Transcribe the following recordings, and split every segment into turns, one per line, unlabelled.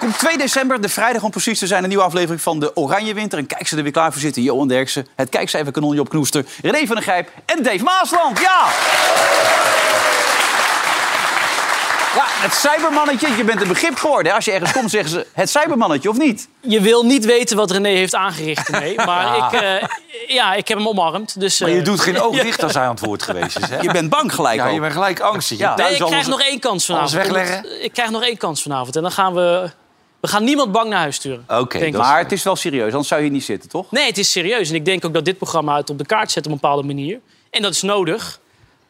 Welkom. 2 december, de vrijdag om precies te zijn. Een nieuwe aflevering van de Oranje Winter. En kijk ze er weer klaar voor zitten. Johan Derksen, het kijkcijfer kanonje op Knoester. René van der Gijp en Dave Maasland. Ja! Ja, het cybermannetje. Je bent een begrip geworden. Als je ergens komt, zeggen ze het cybermannetje, of niet?
Je wil niet weten wat René heeft aangericht ermee. Maar ik, eh, ja, ik heb hem omarmd. Dus,
Maar je
eh,
doet geen oog dicht als hij aan het woord geweest is, hè?
Je bent bang gelijk
Ja,
ook.
je bent gelijk angstig.
Ja.
Nee, ik
alles-
krijg nog één kans vanavond.
alles wegleggen?
Ik krijg nog één kans vanavond. En dan gaan we... We gaan niemand bang naar huis sturen.
Oké.
Maar het is wel serieus, anders zou je hier niet zitten, toch?
Nee, het is serieus. En ik denk ook dat dit programma het op de kaart zet op een bepaalde manier. En dat is nodig.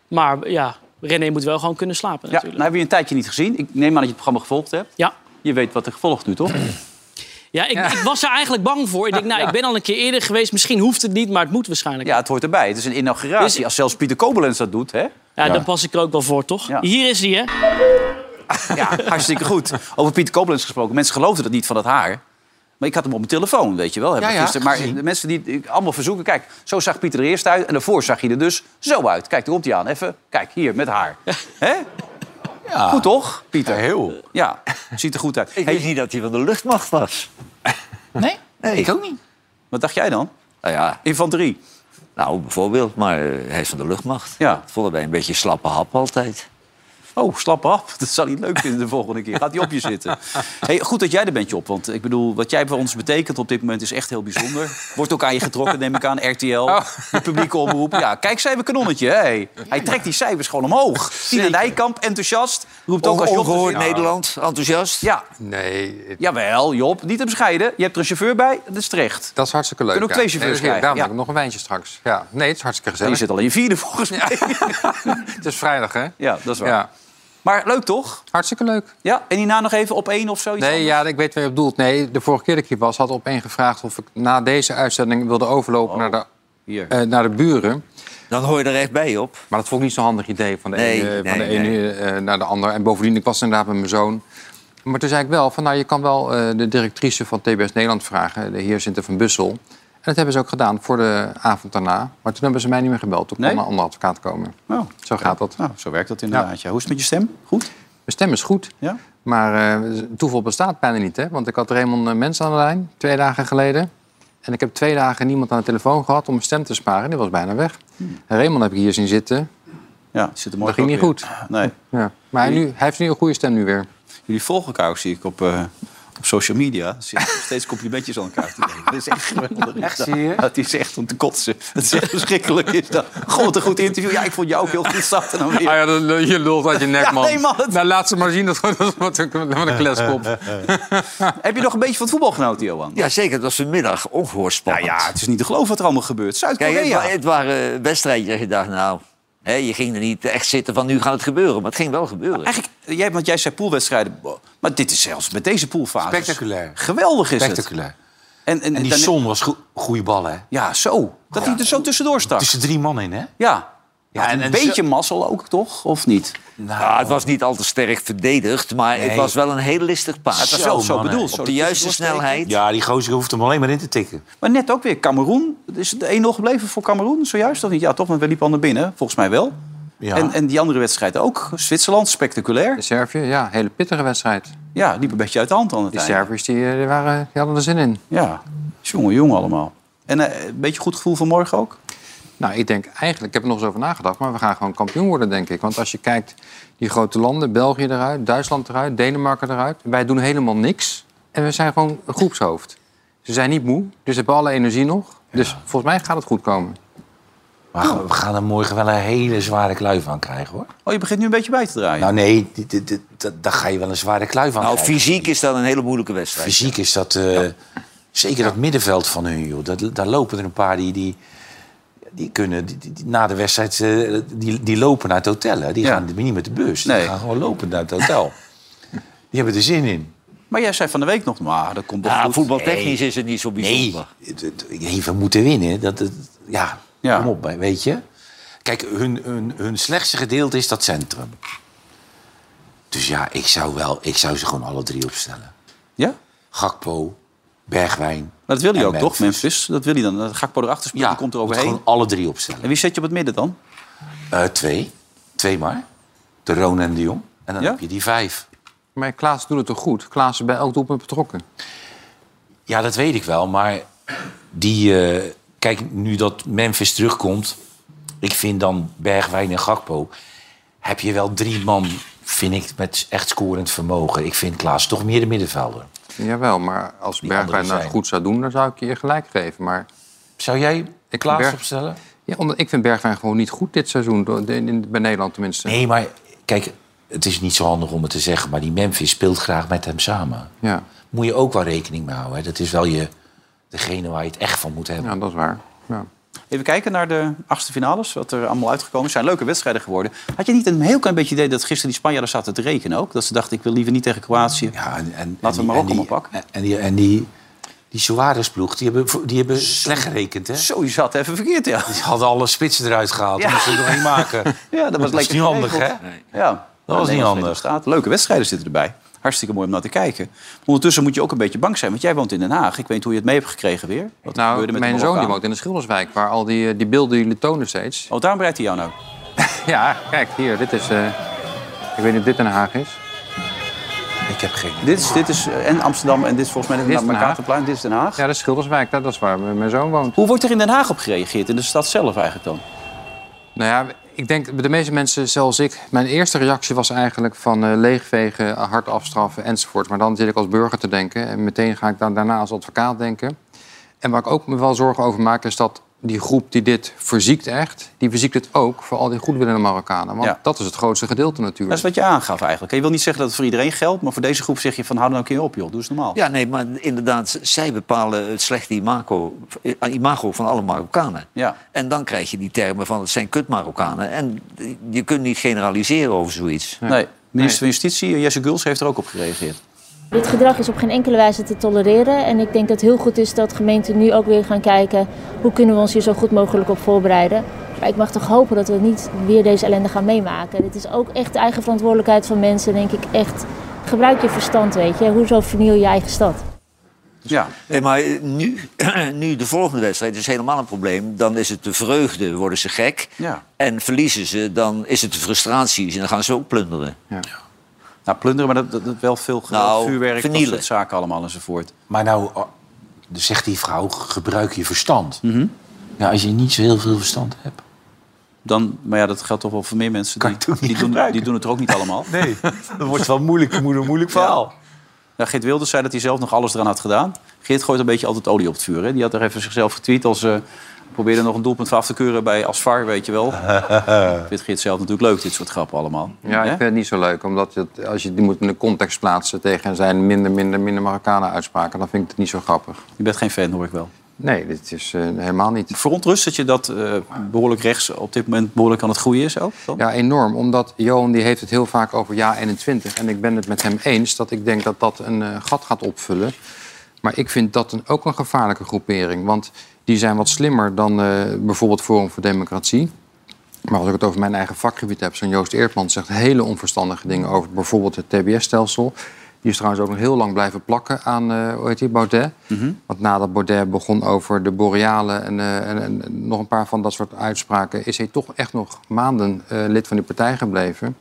Maar ja, René moet wel gewoon kunnen slapen
Ja, nou
natuurlijk.
hebben we je een tijdje niet gezien. Ik neem aan dat je het programma gevolgd hebt.
Ja.
Je weet wat er gevolgd nu, toch?
Ja, ik, ik was er eigenlijk bang voor. Ik denk, nou, ik ben al een keer eerder geweest. Misschien hoeft het niet, maar het moet waarschijnlijk.
Ja, het hoort erbij. Het is een inauguratie.
Dus-
Als zelfs Pieter Kobelens dat doet, hè?
Ja, dan pas ik er ook wel voor, toch? Hier is hij, hè?
Ja, hartstikke goed. Over Pieter Koblenz gesproken. Mensen geloofden dat niet van dat haar. Maar ik had hem op mijn telefoon, weet je wel. Heb
Ja,
ik
ja,
gisteren. Maar
gezien.
de mensen die ik allemaal verzoeken... Kijk, zo zag Pieter er eerst uit. En daarvoor zag hij er dus zo uit. Kijk, daar komt hij aan. Even, kijk, hier, met haar. Hè?
Ja.
Goed toch, Pieter?
Ja, heel.
Ja, ziet er goed uit.
Ik
Hey,
wist niet dat hij van de luchtmacht was.
Nee?
Nee.
Ik ook niet.
wat dacht jij dan?
Nou ja,
Infanterie.
nou bijvoorbeeld, maar eh, hij is van de luchtmacht.
Ja.
Dat vonden wij een beetje slappe hap altijd.
Oh, slap af. Dat zal hij leuk vinden de volgende keer. Gaat hij op je zitten. Hey, goed dat jij er bent, Job. Want ik bedoel, wat jij voor ons betekent op dit moment is echt heel bijzonder. Wordt ook aan je getrokken, neem ik aan. RTL, de publieke omroep. Ja, kijk, cijfer kanonnetje. Hey. Hij trekt die cijfers gewoon omhoog. Nijkamp, enthousiast. Roept ook als Job... er
Ongehoord. Nederland, enthousiast.
Ja,
Nee, het-
jawel, Job. Niet te bescheiden. Je hebt er een chauffeur bij. Dat is terecht.
dat is hartstikke leuk.
Kunnen ook twee chauffeurs
Nee,
krijgen,
Daarom
ja.
heb ik nog een wijntje straks. Ja. Nee, het is hartstikke
Je
gezellig.
zit al in je vierde volgens mij.
Het is vrijdag, hè?
Ja, dat is waar. Maar leuk toch?
Hartstikke leuk.
Ja, en hierna nog even op één of zoiets
Nee,
anders?
ja, ik weet waar je op doelt. Nee, de vorige keer dat ik hier was, had op één gevraagd... of ik na deze uitzending wilde overlopen
Oh.
naar, de,
Hier.
eh, naar de buren.
Dan hoor je er echt bij op.
Maar dat vond ik niet zo'n handig idee van de
Nee,
ene,
nee,
van de
nee.
ene eh, naar de ander. En bovendien, ik was inderdaad met mijn zoon. Maar toen zei ik wel van, nou, je kan wel eh, de directrice van TBS Nederland vragen... de heer Sinter van Bussel. En dat hebben ze ook gedaan voor de avond daarna. Maar toen hebben ze mij niet meer gebeld. Toen
Nee?
kon een andere advocaat komen.
Oh.
Zo gaat dat.
Nou, zo werkt dat inderdaad. Ja. Hoe is het met je stem? Goed?
Mijn stem is goed.
Ja?
Maar eh, toeval bestaat bijna niet, hè? Want ik had Raymond eh, Mens aan de lijn, twee dagen geleden. En ik heb twee dagen niemand aan de telefoon gehad om mijn stem te sparen. Die was bijna weg. En Raymond heb ik hier zien zitten.
Ja, zit er mooi
Dat ging niet goed.
Nee.
Ja. Maar hij, nu, hij heeft nu een goede stem nu weer.
Jullie volgen elkaar ook, zie ik, op, eh, op social media. Zitten steeds complimentjes aan elkaar te geven. Dat is echt geweldig.
Echt, zie je?
Ja, het is echt om te kotsen. Het is echt verschrikkelijk. Is dat. God, wat een goed interview. Ja, ik vond jou ook heel goed starten. Dan weer.
Ah ja, dan- je lult uit je nek,
Ja,
man.
nee, man, het-
Nou, laat ze maar zien. Dat, dat is wat een, kleskop.
Heb je nog een beetje van het voetbal genoten, Johan?
Ja, zeker. Het was vanmiddag ongehoord
Nou
spannend.
ja, het is niet te geloven wat er allemaal gebeurt.
Kijk, het,
Zuid-Korea.
het waren wedstrijdjes dat je dacht, nou... Je ging er niet echt zitten van nu gaat het gebeuren. Maar het ging wel gebeuren.
Eigenlijk, jij, want jij zei poolwedstrijden. Maar dit is zelfs met deze poolfase.
Spectaculair.
Geweldig is het.
Spectaculair.
En, en,
En die
dan-
zon was go goede bal, hè?
Ja, zo. Dat hij er zo tussendoor stak.
Tussen drie man in, hè?
Ja.
Ja,
en
en-
een
en
beetje mazzel ook, toch? Of niet?
Nou,
Ja, het was niet al te sterk verdedigd, maar het was wel een heel listig paas.
Het was
Zo,
zo
mannen.
bedoeld.
Op
zo
de juiste snelheid.
Ja, die gozer hoeft hem alleen maar in te tikken.
Maar net ook weer Cameroen. Is het 1-0 gebleven voor Cameroen zojuist? Of niet? Ja, toch? Want we liepen al naar binnen. Volgens mij wel.
Ja.
En, en die andere wedstrijd ook. Zwitserland, spectaculair.
Servië, ja, hele pittige wedstrijd.
Ja, liep een beetje uit de hand aan het
Die
einde.
Serviërs die, eh, die, waren, die hadden er zin in.
Ja, jongen, jongen allemaal. En eh, een beetje goed gevoel voor morgen ook?
Nou, ik denk eigenlijk, ik heb er nog eens over nagedacht... maar we gaan gewoon kampioen worden, denk ik. Want als je kijkt, die grote landen, België eruit, Duitsland eruit... Denemarken eruit, wij doen helemaal niks. En we zijn gewoon een groepshoofd. Ze zijn niet moe, dus ze hebben alle energie nog. Dus volgens mij gaat het goed komen.
Maar we gaan er morgen wel een hele zware kluif aan krijgen, hoor.
Oh, je begint nu een beetje bij te draaien.
Nou nee, dit- dit- dit- dat- daar ga je wel een zware kluif aan
Nou,
krijgen.
fysiek is dat een hele moeilijke wedstrijd.
Fysiek is dat... eh, Zeker dat middenveld van hun, joh. Dat, daar lopen er een paar die... die die kunnen die, die- die- na de wedstrijd eh, die, die lopen naar het hotel. Hè. Die
Ja.
gaan niet met de bus.
Nee.
Die gaan gewoon lopen naar het hotel. die hebben er zin in.
Maar jij zei van de week nog, maar dat komt wel
Ja,
goed.
voetbaltechnisch is het niet zo
Nee,
bijzonder.
het- even moeten winnen. Dat, het, ja,
Ja.
kom op, weet je. Kijk, hun, hun, hun slechtste gedeelte is dat centrum. Dus ja, ik zou, wel, ik zou ze gewoon alle drie opstellen.
Ja?
Gakpo, Bergwijn.
Maar dat wil hij ook, toch? Memphis. Dat wil hij dan. Dat Gakpo erachter spelen,
Ja,
die komt er overheen.
gewoon alle drie opstellen.
En wie zet je op het midden dan?
Eh, twee. Twee maar. De Roon en de Jong. En dan
Ja?
heb je die vijf.
Maar Klaas doet het toch goed? Klaas is bij elk doelpunt betrokken.
Ja, dat weet ik wel. Maar die, eh, kijk, nu dat Memphis terugkomt... ik vind dan Bergwijn en Gakpo... heb je wel drie man, vind ik, met echt scorend vermogen. Ik vind Klaas toch meer de middenvelder.
Jawel, maar als
Die
Bergwijn nou
zijn.
goed zou doen, dan zou ik je gelijk geven. Maar
Zou jij
Ik
Klaas
Berg-
opstellen?
ja, omdat ik vind Bergwijn gewoon niet goed dit seizoen, bij Nederland tenminste.
Nee, maar kijk, het is niet zo handig om het te zeggen... maar die Memphis speelt graag met hem samen.
Ja.
Moet je ook wel rekening mee houden. Hè? Dat is wel je, degene waar je het echt van moet hebben.
ja, dat is waar. Ja.
Even kijken naar de achtste finales, wat er allemaal uitgekomen is. zijn leuke wedstrijden geworden. Had je niet een heel klein beetje idee dat gisteren die Spanjaarden zaten te rekenen ook? Dat ze dachten, ik wil liever niet tegen Kroatië.
Ja, en, en,
Laten we Marokko maar pakken.
En, die, en die, die Suarez-ploeg, die hebben, die hebben slecht gerekend, hè?
Zo, je zat even verkeerd, ja.
Die hadden alle spitsen eruit gehaald.
Ja.
Moesten er niet maken.
Ja, dat was
Dat niet handig, hè?
Ja,
Dat was niet handig.
Leuke wedstrijden zitten erbij. Hartstikke mooi om naar te kijken. Ondertussen moet je ook een beetje bang zijn, want jij woont in Den Haag. Ik weet niet hoe je het mee hebt gekregen weer. Wat
Nou,
gebeurde met de
mijn zoon die woont in de Schilderswijk, waar al die, eh, die beelden jullie tonen steeds.
Oh, daarom bereidt hij jou nou.
Ja, kijk, hier, dit is... eh, ik weet niet of dit Den Haag is.
Ik heb geen
Dit is, dit is eh, en Amsterdam en dit is volgens mij
Dit is.
Mercatorplein. Dit is Den Haag.
Ja, dat is Schilderswijk, dat dat is waar mijn mijn zoon woont.
Hoe wordt er in Den Haag op gereageerd? In de stad zelf eigenlijk dan?
Nou ja, ik denk de meeste mensen, zelfs ik... Mijn eerste reactie was eigenlijk van eh, leegvegen, hard afstraffen enzovoort. Maar dan zit ik als burger te denken. En meteen ga ik dan daarna als advocaat denken. En waar ik ook me wel zorgen over maak... is dat die groep die dit verziekt echt... die verziekt het ook voor al die goedwillende Marokkanen. Want
Ja.
dat is het grootste gedeelte
Dat
natuurlijk.
is wat je aangaf eigenlijk. Je wil niet zeggen dat het voor iedereen geldt, maar voor deze groep zeg je van hou nou een keer op joh, doe eens normaal.
Ja, nee, maar inderdaad, zij bepalen het slechte imago, eh, imago van alle Marokkanen.
Ja.
En dan krijg je die termen van het zijn kut Marokkanen. En je kunt niet generaliseren over zoiets.
Nee, minister van Justitie, Jesse Guls, heeft er ook op gereageerd.
Dit gedrag is op geen enkele wijze te tolereren. En ik denk dat het heel goed is dat gemeenten nu ook weer gaan kijken... hoe kunnen we ons hier zo goed mogelijk op voorbereiden. Maar ik mag toch hopen dat we niet weer deze ellende gaan meemaken. Dit is ook echt de eigen verantwoordelijkheid van mensen. denk ik echt, gebruik je verstand, weet je. Hoezo verniel je eigen stad?
Ja,
Nee, maar nu, nu de volgende wedstrijd is helemaal een probleem. Dan is het de vreugde, worden ze gek.
ja.
En verliezen ze, dan is het de frustraties en dan gaan ze ook plunderen.
Nou, plunderen, maar dat, dat, dat wel veel geweld,
Nou,
vuurwerk, dat
vernielen.
soort zaken allemaal enzovoort.
Maar nou, oh, zegt die vrouw, gebruik je verstand. Ja, als je niet zo heel veel verstand hebt.
Dan, maar ja, dat geldt toch wel voor meer mensen.
Kan
die, die, doen, die doen het er ook niet allemaal.
Nee, dat wordt wel moeilijk, een moeilijk verhaal.
Ja, Geert Wilders zei dat hij zelf nog alles eraan had gedaan. Geert gooit een beetje altijd olie op het vuur. Hè? Die had er even zichzelf getweet als... eh probeerde nog een doelpunt af te keuren bij Asfar, weet je wel. Vindt Geert zelf natuurlijk leuk, dit soort grappen allemaal.
Ja, ik vind het niet zo leuk. Omdat het, als je die moet in de context plaatsen tegen zijn minder, minder, minder Marokkanen uitspraken... dan vind ik het niet zo grappig.
Je bent geen fan, hoor ik wel.
Nee, dit is eh, helemaal niet.
Verontrust dat je dat eh, behoorlijk rechts op dit moment behoorlijk aan het groeien is ook? Dan?
Ja, enorm. Omdat Johan die heeft het heel vaak over ja 21. En ik ben het met hem eens dat ik denk dat dat een eh, gat gaat opvullen. Maar ik vind dat een, ook een gevaarlijke groepering. Want die zijn wat slimmer dan eh, bijvoorbeeld Forum voor Democratie. Maar als ik het over mijn eigen vakgebied heb... zo'n Joost Eertman zegt hele onverstandige dingen over bijvoorbeeld het TBS-stelsel. Die is trouwens ook nog heel lang blijven plakken aan hoe heet die, Baudet. Want nadat Baudet begon over de borealen en, eh, en, en nog een paar van dat soort uitspraken... is hij toch echt nog maanden lid van die partij gebleven.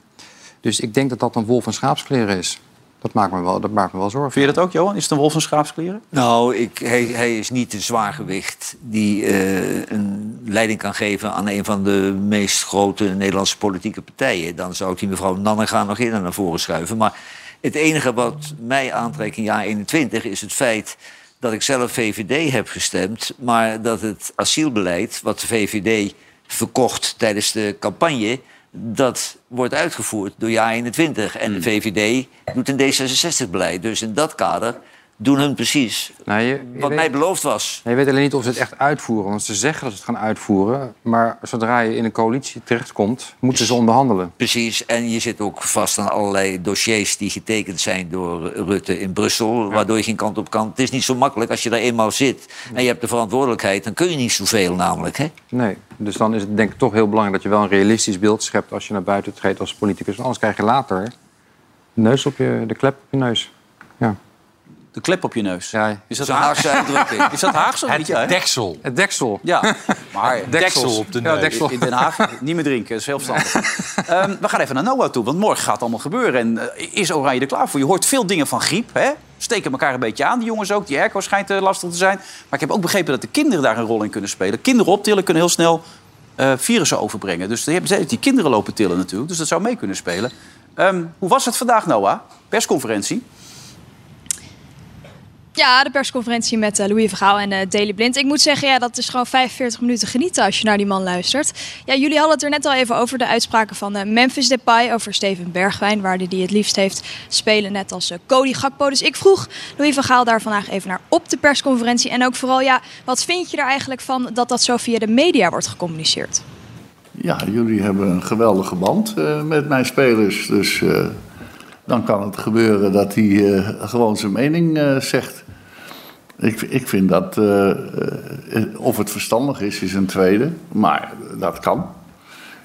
Dus ik denk dat dat een wolf in schaapskleren is. Dat maakt me wel, dat maakt me wel zorgen.
Vind je dat ook, Johan? Is het een wolf van schaapskleren?
Nou, ik, hij, hij is niet een zwaargewicht die eh, een leiding kan geven aan een van de meest grote Nederlandse politieke partijen. Dan zou ik die mevrouw Nannega nog eerder naar voren schuiven. Maar het enige wat mij aantrekt in jaar 21 is het feit dat ik zelf VVD heb gestemd, maar dat het asielbeleid, wat de VVD verkocht tijdens de campagne, dat wordt uitgevoerd door jaar 21. En de VVD doet een D66-beleid. Dus in dat kader doen hun precies
Nou, je, je
wat
weet,
mij beloofd was.
je weet alleen niet of ze het echt uitvoeren. Want ze zeggen dat ze het gaan uitvoeren. Maar zodra je in een coalitie terechtkomt, moeten ze onderhandelen.
Precies. En je zit ook vast aan allerlei dossiers die getekend zijn door Rutte in Brussel. Waardoor je geen kant op kan. Het is niet zo makkelijk als je daar eenmaal zit en je hebt de verantwoordelijkheid. Dan kun je niet zoveel namelijk. Hè?
Nee, dus dan is het denk ik toch heel belangrijk dat je wel een realistisch beeld schept als je naar buiten treedt als politicus. Want anders krijg je later neus op je, de klep op je neus.
De klep op je neus.
Ja,
Is dat
een Haagse uitdrukking.
Is dat Haagse of
Het?
Ja,
deksel.
het deksel.
ja, maar
Deksel op de neus.
in Den Haag niet meer drinken, dat is heel verstandig. Ehm, we gaan even naar Noah toe, want morgen gaat het allemaal gebeuren. En eh, is Oranje er klaar voor? Je hoort veel dingen van griep, hè? Steken elkaar een beetje aan, die jongens ook. Die airco schijnt eh, lastig te zijn. Maar ik heb ook begrepen dat de kinderen daar een rol in kunnen spelen. Kinderen optillen kunnen heel snel eh, virussen overbrengen. Dus die, hebben, die kinderen lopen tillen natuurlijk. Dus dat zou mee kunnen spelen. Ehm, hoe was het vandaag, Noah? Persconferentie.
Ja, de persconferentie met eh, Louis Vergaal en eh Daily Blind. Ik moet zeggen, ja, dat is gewoon 45 minuten genieten als je naar die man luistert. Ja, jullie hadden het er net al even over de uitspraken van eh, Memphis Depay over Steven Bergwijn, waar hij die het liefst heeft spelen, net als Cody Gakpo. Dus ik vroeg Louis Vergaal daar vandaag even naar op de persconferentie. En ook vooral, ja, wat vind je er eigenlijk van dat dat zo via de media wordt gecommuniceerd?
Ja, jullie hebben een geweldige band met mijn spelers. Dus dan kan het gebeuren dat hij gewoon zijn mening zegt. Ik, ik vind dat, eh, eh, of het verstandig is, is een tweede. Maar dat kan.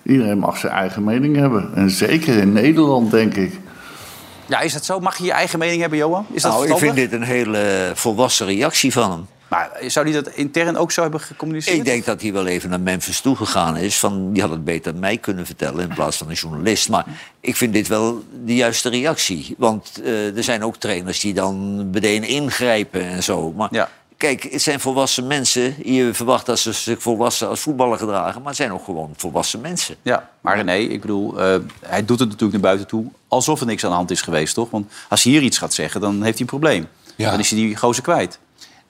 Iedereen mag zijn eigen mening hebben. En zeker in Nederland, denk ik.
Ja, is dat zo? Mag je je eigen mening hebben, Johan? Is dat
Nou, ik vind dit een hele volwassen reactie van hem.
Maar zou hij dat intern ook zo hebben gecommuniceerd?
Ik denk dat hij wel even naar Memphis toegegaan is. Van, die had het beter mij kunnen vertellen in plaats van een journalist. Maar ik vind dit wel de juiste reactie. Want eh, er zijn ook trainers die dan meteen ingrijpen en zo. Maar
Ja.
kijk, het zijn volwassen mensen. Je verwacht dat ze zich volwassen als voetballer gedragen. Maar het zijn ook gewoon volwassen mensen.
Ja, maar René, ik bedoel, eh, hij doet het natuurlijk naar buiten toe... alsof er niks aan de hand is geweest, toch? Want als hij hier iets gaat zeggen, dan heeft hij een probleem.
Ja.
Dan is hij die gozer kwijt.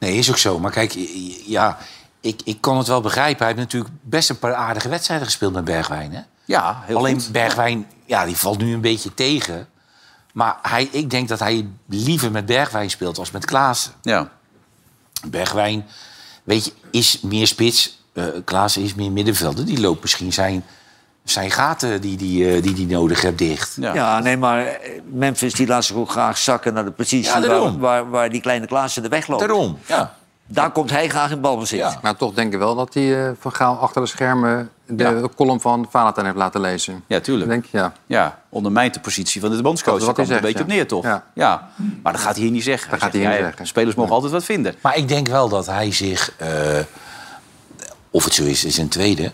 Nee, is ook zo. Maar kijk, ja, ik, ik kan het wel begrijpen. Hij heeft natuurlijk best een paar aardige wedstrijden gespeeld met Bergwijn. Hè?
Ja, heel
Alleen
goed.
Bergwijn, ja, die valt nu een beetje tegen. Maar hij, ik denk dat hij liever met Bergwijn speelt als met Klaassen.
Ja.
Bergwijn, weet je, is meer spits. Eh Klaassen is meer middenvelder. Die loopt misschien zijn, zijn gaten die hij die, eh, die die nodig heeft dicht.
Ja.
Ja, nee, maar eh, Memphis die laat zich ook graag zakken naar de positie
Ja,
waar, waar, waar die kleine Klaassen de weg loopt.
Daarom, ja.
Daar komt hij graag in balbezit.
Ja.
Maar toch denk ik wel dat hij eh, van Gaal achter de schermen de
Ja.
column van Valentijn heeft laten lezen.
ja, tuurlijk.
Denk, ja.
Ja, ondermijnt de positie van de bondscoach.
Dat is
komt een beetje op neer, toch?
ja.
Ja. Maar dat gaat hij hier niet zeggen.
Dat
Hij
gaat hij
zegt,
niet zeggen.
Spelers mogen altijd wat vinden.
Maar ik denk wel dat hij zich, eh, of het zo is, is een tweede...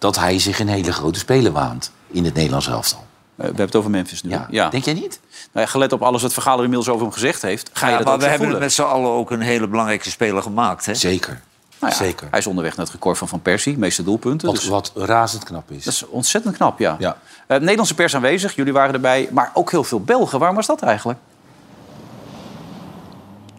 dat hij zich een hele grote speler waant in het Nederlands elftal.
Eh, we hebben het over Memphis nu.
Ja.
Ja.
Denk jij niet?
Nou ja, gelet op alles wat Vergaal er inmiddels over hem gezegd heeft... ga je
Ja,
dat
maar
ook
we hebben
voelen.
met z'n allen ook een hele belangrijke speler gemaakt. Hè?
Zeker.
Nou ja,
Zeker.
Hij is onderweg naar het record van Van Persie, meeste doelpunten.
Wat,
dus-
wat razend knap is.
Dat is ontzettend knap, ja.
Ja.
Eh, Nederlandse pers aanwezig, jullie waren erbij. Maar ook heel veel Belgen. Waarom was dat eigenlijk?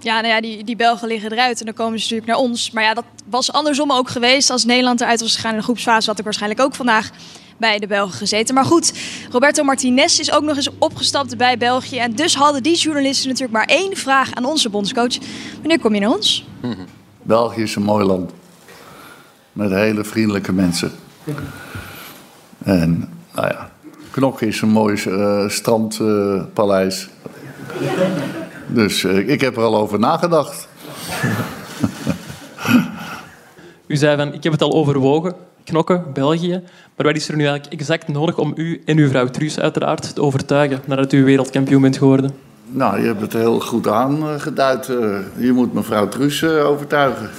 Ja, nou ja, die, die Belgen liggen eruit en dan komen ze natuurlijk naar ons. Maar ja, dat was andersom ook geweest. Als Nederland eruit was gegaan in de groepsfase, had ik waarschijnlijk ook vandaag bij de Belgen gezeten. Maar goed, Roberto Martinez is ook nog eens opgestapt bij België. En dus hadden die journalisten natuurlijk maar één vraag aan onze bondscoach. Wanneer kom je naar ons?
België is een mooi land. Met hele vriendelijke mensen. En, nou ja, Knokke is een mooi eh, strandpaleis. Dus eh, ik heb er al over nagedacht.
U zei van, ik heb het al overwogen, knokken, België. Maar wat is er nu eigenlijk exact nodig om u en uw vrouw Truus uiteraard te overtuigen nadat u wereldkampioen bent geworden?
Nou, je hebt het heel goed aangeduid. Eh, je moet mevrouw Truus eh, overtuigen.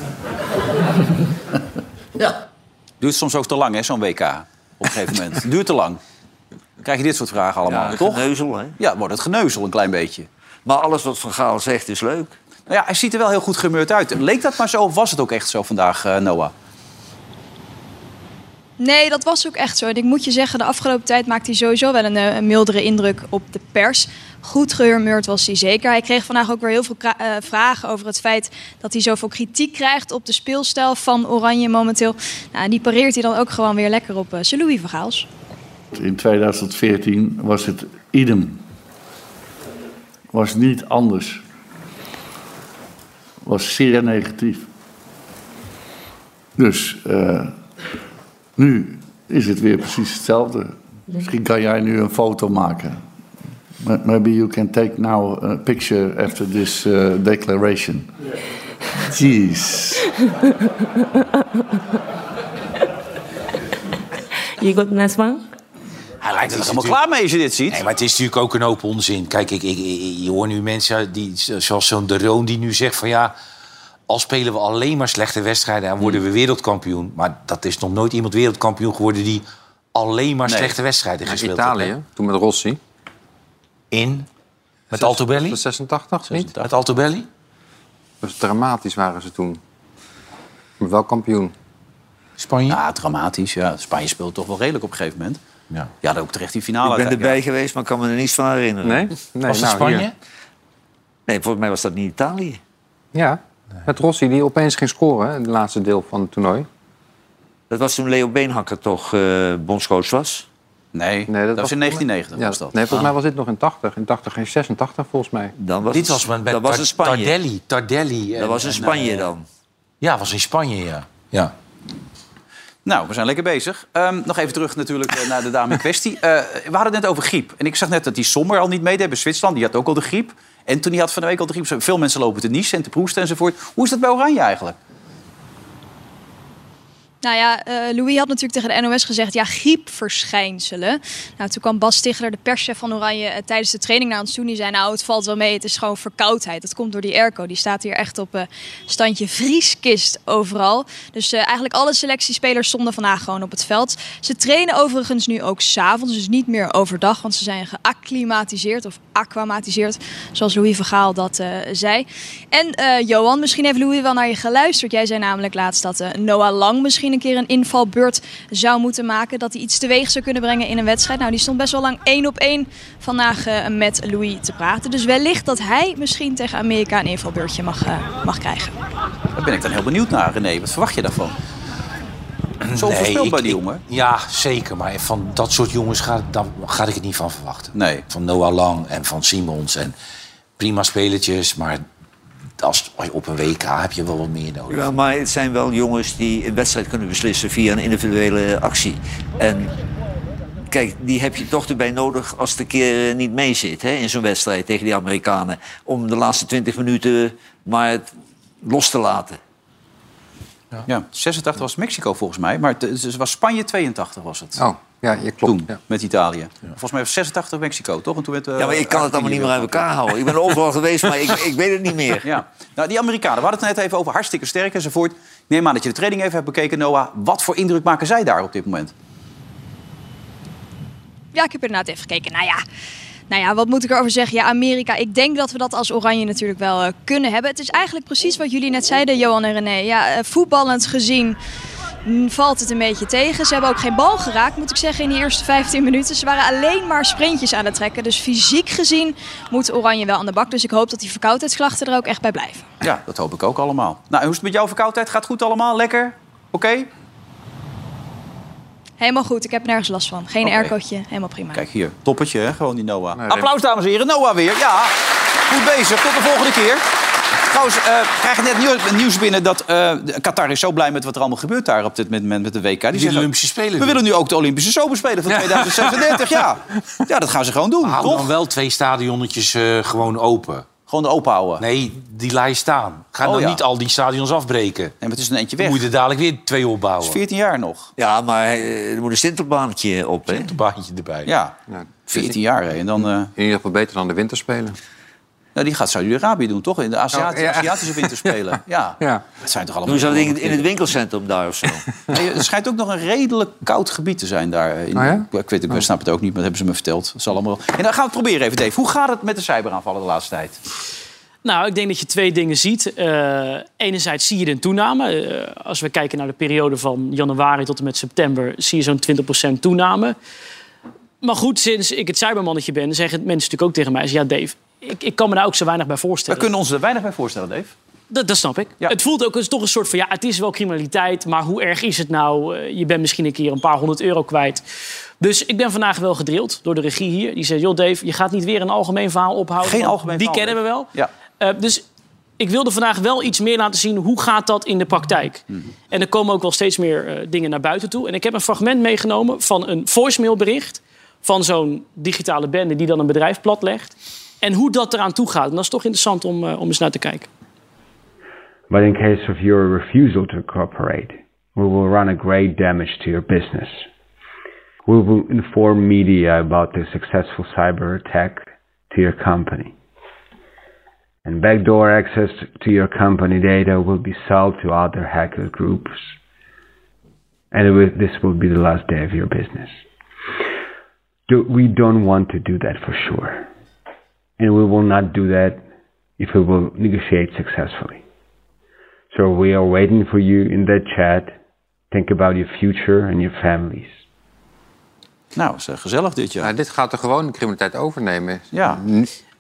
ja.
Duurt soms ook te lang, hè, zo'n WK. Op een gegeven moment. Duurt te lang. Dan krijg je dit soort vragen allemaal,
Ja,
toch?
geneuzel, hè?
Ja, wordt het geneuzel een klein beetje.
Maar alles wat Van Gaal zegt is leuk.
Nou ja, hij ziet er wel heel goed gemeurd uit. Leek dat maar zo of was het ook echt zo vandaag, eh, Noah?
Nee, dat was ook echt zo. En ik moet je zeggen, de afgelopen tijd maakte hij sowieso wel een, eh, een mildere indruk op de pers. Goed gehumeurd was hij zeker. Hij kreeg vandaag ook weer heel veel eh, vragen over het feit dat hij zoveel kritiek krijgt op de speelstijl van Oranje momenteel. Nou, en die pareert hij dan ook gewoon weer lekker op uh, Louis van Gaals.
In 2014 was het idem. Was niet anders. Was zeer negatief. Dus eh, nu is het weer precies hetzelfde. Misschien kan jij nu een foto maken. Ma- Maybe you can take now a picture after this uh, declaration. Jeez.
You got next one?
Hij lijkt er helemaal klaar mee als je dit ziet.
Nee, maar het is natuurlijk ook een hoop onzin. Kijk, ik, ik, ik- je hoort nu mensen die, zoals zo'n De Roon die nu zegt van ja... al spelen we alleen maar slechte wedstrijden en worden we wereldkampioen. Maar dat is nog nooit iemand wereldkampioen geworden die alleen maar
Nee.
slechte wedstrijden gespeeld
Italië,
heeft.
toen met Rossi.
In? Met Altobelli?
Dat 86, niet?
Met Altobelli?
Dus dramatisch waren ze toen. Maar wel kampioen.
Spanje?
Ja, dramatisch. Ja. Spanje speelt toch wel redelijk op een gegeven moment.
Ja.
Ja, ook terecht die finale.
Ik ben erbij geweest, maar ik kan me er niets van herinneren.
Nee? nee
Was het
nou,
Spanje?
hier.
Nee, volgens mij was dat niet Italië.
Ja, met Rossi die opeens ging scoren hè, in het laatste deel van het toernooi.
Dat was toen Leo Beenhakker toch eh bondscoach was.
Nee,
Nee,
dat, was in 1990.
Ja,
was dat.
Nee, volgens mij was dit nog in 80. In 80 en 86 volgens mij.
Dan was
Dit was met,
dat was in Spanje.
Tardelli. Tardelli.
Dat was in
en,
Spanje
eh,
dan.
Ja, was in Spanje, ja. ja.
Nou, we zijn lekker bezig. Ehm, nog even terug natuurlijk eh, naar de dame in kwestie. Eh, we hadden het net over griep. En ik zag net dat die Sommer al niet meedeed bij Zwitserland. Die had ook al de griep. En toen die had van de week al de griep. Veel mensen lopen te niezen en te proesten enzovoort. Hoe is dat bij Oranje eigenlijk?
Nou ja, eh, Louis had natuurlijk tegen de NOS gezegd, ja, griepverschijnselen. Nou, toen kwam Bas Stigler, de perschef van Oranje, eh, tijdens de training naar ons toe. Die zei, nou, het valt wel mee, het is gewoon verkoudheid. Dat komt door die airco. Die staat hier echt op eh, standje vrieskist overal. Dus eigenlijk alle selectiespelers stonden vandaag gewoon op het veld. Ze trainen overigens nu ook s'avonds, dus niet meer overdag. Want ze zijn geacclimatiseerd of aquamatiseerd, zoals Louis Vergaal dat zei. En Johan, misschien heeft Louis wel naar je geluisterd. Jij zei namelijk laatst dat Noah Lang misschien een keer een invalbeurt zou moeten maken. Dat hij iets teweeg zou kunnen brengen in een wedstrijd. Nou, die stond best wel lang één op één vandaag eh, met Louis te praten. Dus wellicht dat hij misschien tegen Amerika een invalbeurtje mag, eh, mag krijgen.
Daar ben ik dan heel benieuwd naar, René. Wat verwacht je daarvan? Zo
Nee,
voorspelbaar, die jongen.
Ja, zeker. Maar van dat soort jongens ga, dan ga ik het niet van verwachten.
Nee.
Van Noah Lang en van Simons. En prima spelertjes, maar als, op een WK heb je wel wat meer nodig.
Ja, maar het zijn wel jongens die een wedstrijd kunnen beslissen via een individuele actie. En kijk, die heb je toch erbij nodig als het een keer eh, niet mee zit hè, in zo'n wedstrijd tegen die Amerikanen. Om de laatste 20 minuten maar het los te laten.
Ja, 86 was Mexico volgens mij. Maar het was Spanje 82 was het.
Oh, ja, je klopt.
Toen,
Ja.
met Italië. Volgens mij was 86 Mexico, toch? En toen werd, eh,
Ja, maar ik kan het allemaal niet meer uit elkaar houden. Ik ben overal geweest, maar ik, ik weet het niet meer.
Ja, nou, die Amerikanen, we hadden het net even over hartstikke sterk enzovoort. Ik neem aan dat je de training even hebt bekeken, Noah. Wat voor indruk maken zij daar op dit moment?
Ja, ik heb inderdaad even gekeken. Nou ja, nou ja, wat moet ik erover zeggen? Ja, Amerika. Ik denk dat we dat als Oranje natuurlijk wel eh, kunnen hebben. Het is eigenlijk precies wat jullie net zeiden, Johan en René. Ja, eh, voetballend gezien valt het een beetje tegen. Ze hebben ook geen bal geraakt, moet ik zeggen, in die eerste 15 minuten. Ze waren alleen maar sprintjes aan het trekken. Dus fysiek gezien moet Oranje wel aan de bak. Dus ik hoop dat die verkoudheidsklachten er ook echt bij blijven.
Ja, dat hoop ik ook allemaal. Nou, en hoe is het met jouw verkoudheid? Gaat het goed allemaal? Lekker? Oké?
Helemaal goed, ik heb nergens last van. Geen
Oké.
aircootje, helemaal prima.
Kijk hier, toppetje, hè? gewoon die Noah.
Nee,
Applaus, dames en heren. Noah weer. Ja, goed bezig. Tot de volgende keer. Trouwens, eh, we krijgen net nieuws, nieuws binnen dat eh, Qatar is zo blij met wat er allemaal gebeurt daar op dit moment met de WK. Die zeggen,
Olympische Spelen.
we willen nu ook de Olympische Zomerspelen van 2036. Ja. ja, dat gaan ze gewoon doen,
Hou dan wel twee stadionnetjes eh, gewoon open.
Gewoon open houden. Nee.
Die laai staan. Ga
Oh,
dan
ja.
niet al die stadions afbreken.
maar het is een eentje weg.
moet je er dadelijk weer twee opbouwen.
is 14 jaar nog.
Ja, maar eh, er moet een sintelbaantje op.
Een baantje erbij.
Ja,
Ja,
14 jaar. Hè. En dan, eh,
In ieder geval beter dan de winterspelen.
Nou, die gaat Saudi-Arabië doen, toch? In de Aziat-
Oh, ja.
Aziatische winterspelen. Ja.
Ja.
Dat zijn toch allemaal...
Doen ze dat in, in het winkelcentrum daar of zo?
Nee, het schijnt ook nog een redelijk koud gebied te zijn daar. In,
Oh ja?
Ik weet ik snap het ook niet, maar dat hebben ze me verteld. Dat is allemaal... En dan gaan we het proberen even, Dave. Hoe gaat het met de cyberaanvallen de laatste tijd?
Nou, ik denk dat je twee dingen ziet. Eh, enerzijds zie je een toename. Eh, als we kijken naar de periode van januari tot en met september... zie je zo'n 20% toename. Maar goed, sinds ik het cybermannetje ben... zeggen mensen natuurlijk ook tegen mij... Ja, Dave, ik, ik kan me daar ook zo weinig bij
We
voorstellen.
kunnen ons er weinig bij voorstellen, Dave.
Dat, dat snap ik.
Ja.
Het voelt ook als toch een soort van... ja, het is wel criminaliteit, maar hoe erg is het nou? Eh, je bent misschien een keer een paar honderd euro kwijt. Dus ik ben vandaag wel gedrild door de regie hier. Die zei, joh Dave, je gaat niet weer een algemeen verhaal ophouden.
Geen algemeen
Die
verhaal,
kennen we wel.
Ja.
Eh, dus ik wilde vandaag wel iets meer laten zien hoe gaat dat in de praktijk. En er komen ook wel steeds meer eh, dingen naar buiten toe. En ik heb een fragment meegenomen van een voicemailbericht van zo'n digitale bende die dan een bedrijf platlegt. En hoe dat eraan toe gaat. En dat is toch interessant om, eh, om eens naar te kijken.
But in case of your refusal to cooperate, we will run a great damage to your business. We will inform media about the successful cyber attack to your company. And backdoor access to your company data will be sold to other hacker groups. And will- this will be the last day of your business. Do, we don't want to do that for sure. And we will not do that if we will negotiate successfully. So we are waiting for you in that chat. Think about your future and your families.
Nou, is eh, gezellig dit jaar.
Nou, dit gaat de gewone criminaliteit overnemen.
Ja.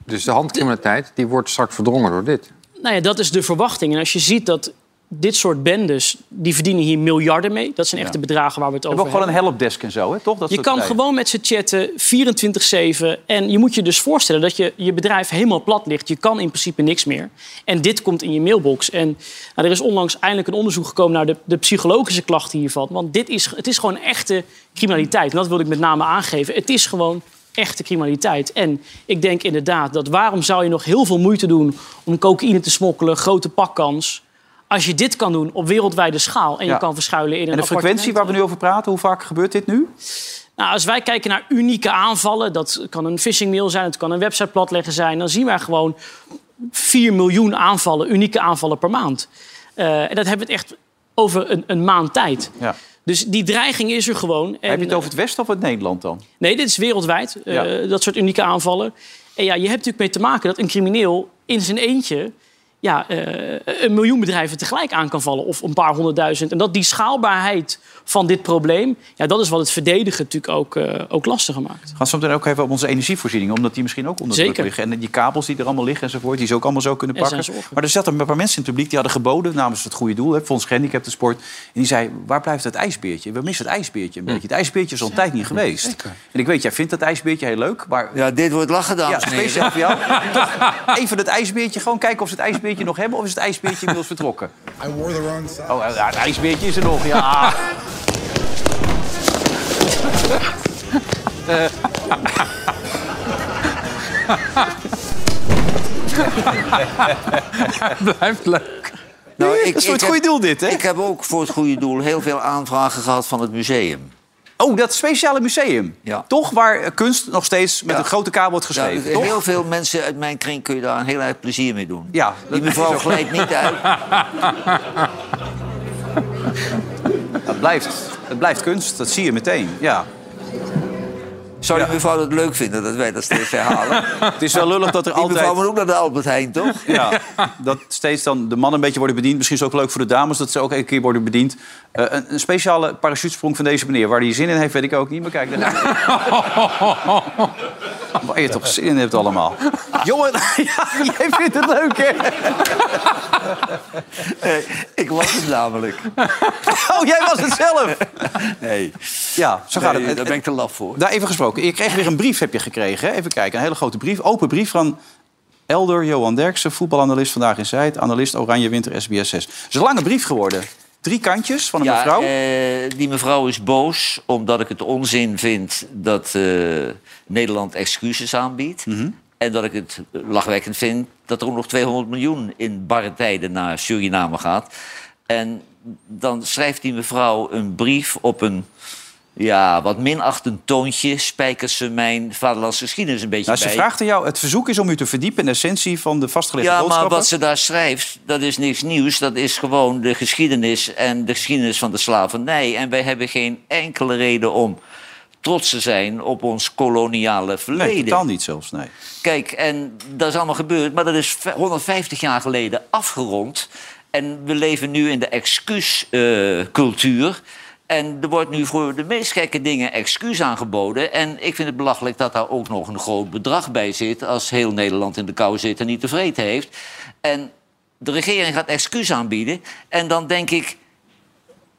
Dus de handcriminaliteit die wordt straks verdrongen door dit.
Nou ja, dat is de verwachting. En als je ziet dat dit soort bendes, die verdienen hier miljarden mee. Dat zijn echt
Ja.
de bedragen waar we het
We
over
hebben ook
hebben.
gewoon een helpdesk en zo, hè? toch? Dat
Je kan gewoon met ze chatten, 24-7. En je moet je dus voorstellen dat je, je bedrijf helemaal plat ligt. Je kan in principe niks meer. En dit komt in je mailbox. En nou, er is onlangs eindelijk een onderzoek gekomen naar de, de psychologische klachten hiervan. Want dit is, het is gewoon echte criminaliteit. En dat wil ik met name aangeven. Het is gewoon echte criminaliteit. En ik denk inderdaad dat waarom zou je nog heel veel moeite doen om cocaïne te smokkelen, grote pakkans... Als je dit kan doen op wereldwijde schaal en
Ja.
je kan verschuilen in een
En de frequentie waar we nu over praten, hoe vaak gebeurt dit nu?
Nou, als wij kijken naar unieke aanvallen, dat kan een phishingmail zijn, het kan een website platleggen zijn, dan zien wij gewoon 4 miljoen aanvallen, unieke aanvallen per maand. Eh, en dat hebben we het echt over een, een maand tijd.
Ja.
Dus die dreiging is er gewoon. En,
Heb je het over het Westen of het Nederland dan?
Nee, dit is wereldwijd, eh, dat soort unieke aanvallen. En ja, je hebt natuurlijk mee te maken dat een crimineel in zijn eentje ja, eh, een miljoen bedrijven tegelijk aan kan vallen. Of een paar honderdduizend. En dat die schaalbaarheid van dit probleem... Ja, dat is wat het verdedigen natuurlijk ook, eh, ook lastiger maakt.
We gaan zo meteen ook even op onze energievoorziening, omdat die misschien ook onder druk
Zeker.
liggen. En die kabels die er allemaal liggen enzovoort, die ze ook allemaal zo kunnen pakken. Maar er zaten een paar mensen in het publiek die hadden geboden namens het goede doel, hè, Fonds Gehandicapten Sport. En die zei, waar blijft het ijsbeertje? We missen het ijsbeertje een beetje. Het ijsbeertje is al een tijd niet geweest. En ik weet, jij vindt dat ijsbeertje heel leuk, maar...
Ja, dit wordt lachen, dames heren.
speciaal voor jou. Even het ijsbeertje, gewoon kijken of ze het ijsbeertje nog hebben... of is het ijsbeertje inmiddels vertrokken?
I wore the wrong size.
Oh, ja, het ijsbeertje is er nog, ja.
Blijft leuk.
Nou,
dat is voor het goede doel dit, hè?
Ik heb ook voor het goede doel heel veel aanvragen gehad van het museum.
Oh, dat speciale museum.
Ja.
Toch? Waar eh, kunst nog steeds met
Ja.
een grote kabel wordt geschreven. toch?
heel veel mensen uit mijn kring kun je daar een heel erg plezier mee doen.
Ja,
Die
dat
mevrouw glijdt niet uit.
Het blijft, blijft kunst, dat zie je meteen. Ja.
Zou die mevrouw het leuk vinden dat wij dat steeds herhalen?
Het is wel lullig dat er
Die mevrouw
altijd...
moet ook naar de Albert Heijn, toch?
Ja, dat steeds dan de mannen een beetje worden bediend. Misschien is het ook leuk voor de dames dat ze ook een keer worden bediend. Eh, een, een speciale parachutesprong van deze meneer. Waar hij zin in heeft, weet ik ook niet. Maar kijk, daar Waar je toch zin in hebt allemaal. Jongen, ja, jij vindt het leuk, hè?
Nee, ik was het namelijk.
Oh, jij was het zelf.
Nee,
Ja, zo gaat
nee
het.
daar ben ik te laf voor.
Daar even gesproken. Je kreeg weer een brief, heb je gekregen. Hè? Even kijken, een hele grote brief. Open brief van Elder Johan Derksen, voetbalanalist vandaag in Zuid. Analist Oranje Winter SBS 6. Het is een lange brief geworden. Drie kantjes van een
Ja,
mevrouw.
eh, die mevrouw is boos omdat ik het onzin vind dat eh, Nederland excuses aanbiedt.
Mhm.
En dat ik het lachwekkend vind dat er ook nog 200 miljoen in barre tijden naar Suriname gaat. En dan schrijft die mevrouw een brief op een ja, wat minachtend toontje. Spijkert ze mijn vaderlandse geschiedenis een beetje
Nou, ze
bij.
vraagt aan jou, het verzoek is om u te verdiepen in de essentie van de vastgelegde
Ja, maar
boodschappen.
wat ze daar schrijft, dat is niks nieuws. Dat is gewoon de geschiedenis en de geschiedenis van de slavernij. En wij hebben geen enkele reden om trots te zijn op ons koloniale verleden.
Nee, totaal niet zelfs, nee.
Kijk, en dat is allemaal gebeurd, maar dat is v- 150 jaar geleden afgerond. En we leven nu in de excuuscultuur. En er wordt nu voor de meest gekke dingen excuus aangeboden. En ik vind het belachelijk dat daar ook nog een groot bedrag bij zit... als heel Nederland in de kou zit en niet tevreden heeft. En de regering gaat excuus aanbieden. En dan denk ik,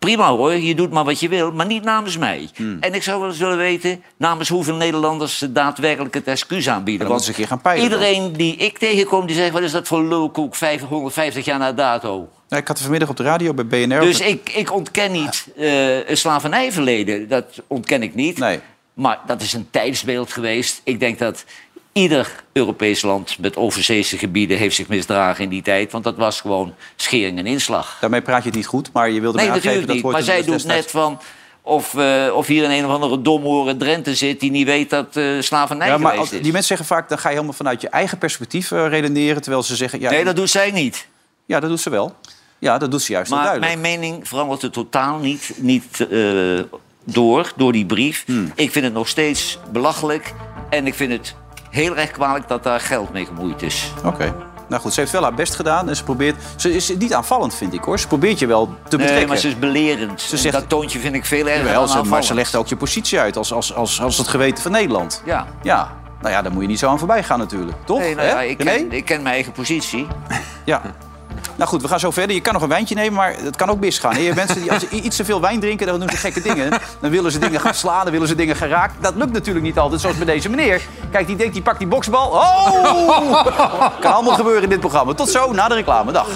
prima hoor, je doet maar wat je wil, maar niet namens mij.
Hmm.
En ik zou wel eens willen weten namens hoeveel Nederlanders ze daadwerkelijk het excuus aanbieden.
Moeten ze een keer gaan peilen dan.
iedereen die ik tegenkom, die zegt, wat is dat voor lulkoek, 550 jaar na dato.
Ik had er vanmiddag op de radio bij BNR...
Dus ik, ik ontken niet eh een slavernijverleden, dat ontken ik niet.
Nee.
Maar dat is een tijdsbeeld geweest. Ik denk dat ieder Europees land met overzeese gebieden heeft zich misdragen in die tijd. Want dat was gewoon schering en inslag.
Daarmee praat je het niet goed, maar je wilde
Nee,
mij aangeven dat
niet.
hoort
Maar zij doet
destijds-
net van... Of, eh, of hier in een of andere domhoren Drenthe zit die niet weet dat eh slavernij
Ja, maar als- die mensen zeggen vaak, dan ga je helemaal vanuit je eigen perspectief eh, redeneren. Terwijl ze zeggen... Ja,
Nee, dat doet zij niet.
Ja, dat doet ze wel. Ja, dat doet ze juist
Maar mijn mening verandert er totaal niet, niet door, door die brief.
Hmm.
Ik vind het nog steeds belachelijk. En ik vind het heel erg kwalijk dat daar geld mee gemoeid is.
Oké. Nou goed, ze heeft wel haar best gedaan en ze probeert... Ze is niet aanvallend, vind ik hoor. Ze probeert je wel te betrekken.
Nee, maar ze is belerend.
Ze zegt-
dat toontje vind ik veel erger
Jawel,
dan
ze, maar ze legt ook je positie uit als, als, als, als het geweten van Nederland.
Ja.
Ja. Nou ja, daar moet je niet zo aan voorbij gaan natuurlijk. Toch?
Nee, nou ja, ik, ken, ik ken mijn eigen positie.
Ja. Nou goed, we gaan zo verder. Je kan nog een wijntje nemen, maar het kan ook misgaan. Je mensen die als ze iets te veel wijn drinken, dan doen ze gekke dingen. Dan willen ze dingen gaan slaan, dan willen ze dingen gaan raken. Dat lukt natuurlijk niet altijd, zoals bij deze meneer. Kijk, die denkt, die pakt die boksbal. Oh! Kan allemaal gebeuren in dit programma. Tot zo, na de reclame. Dag.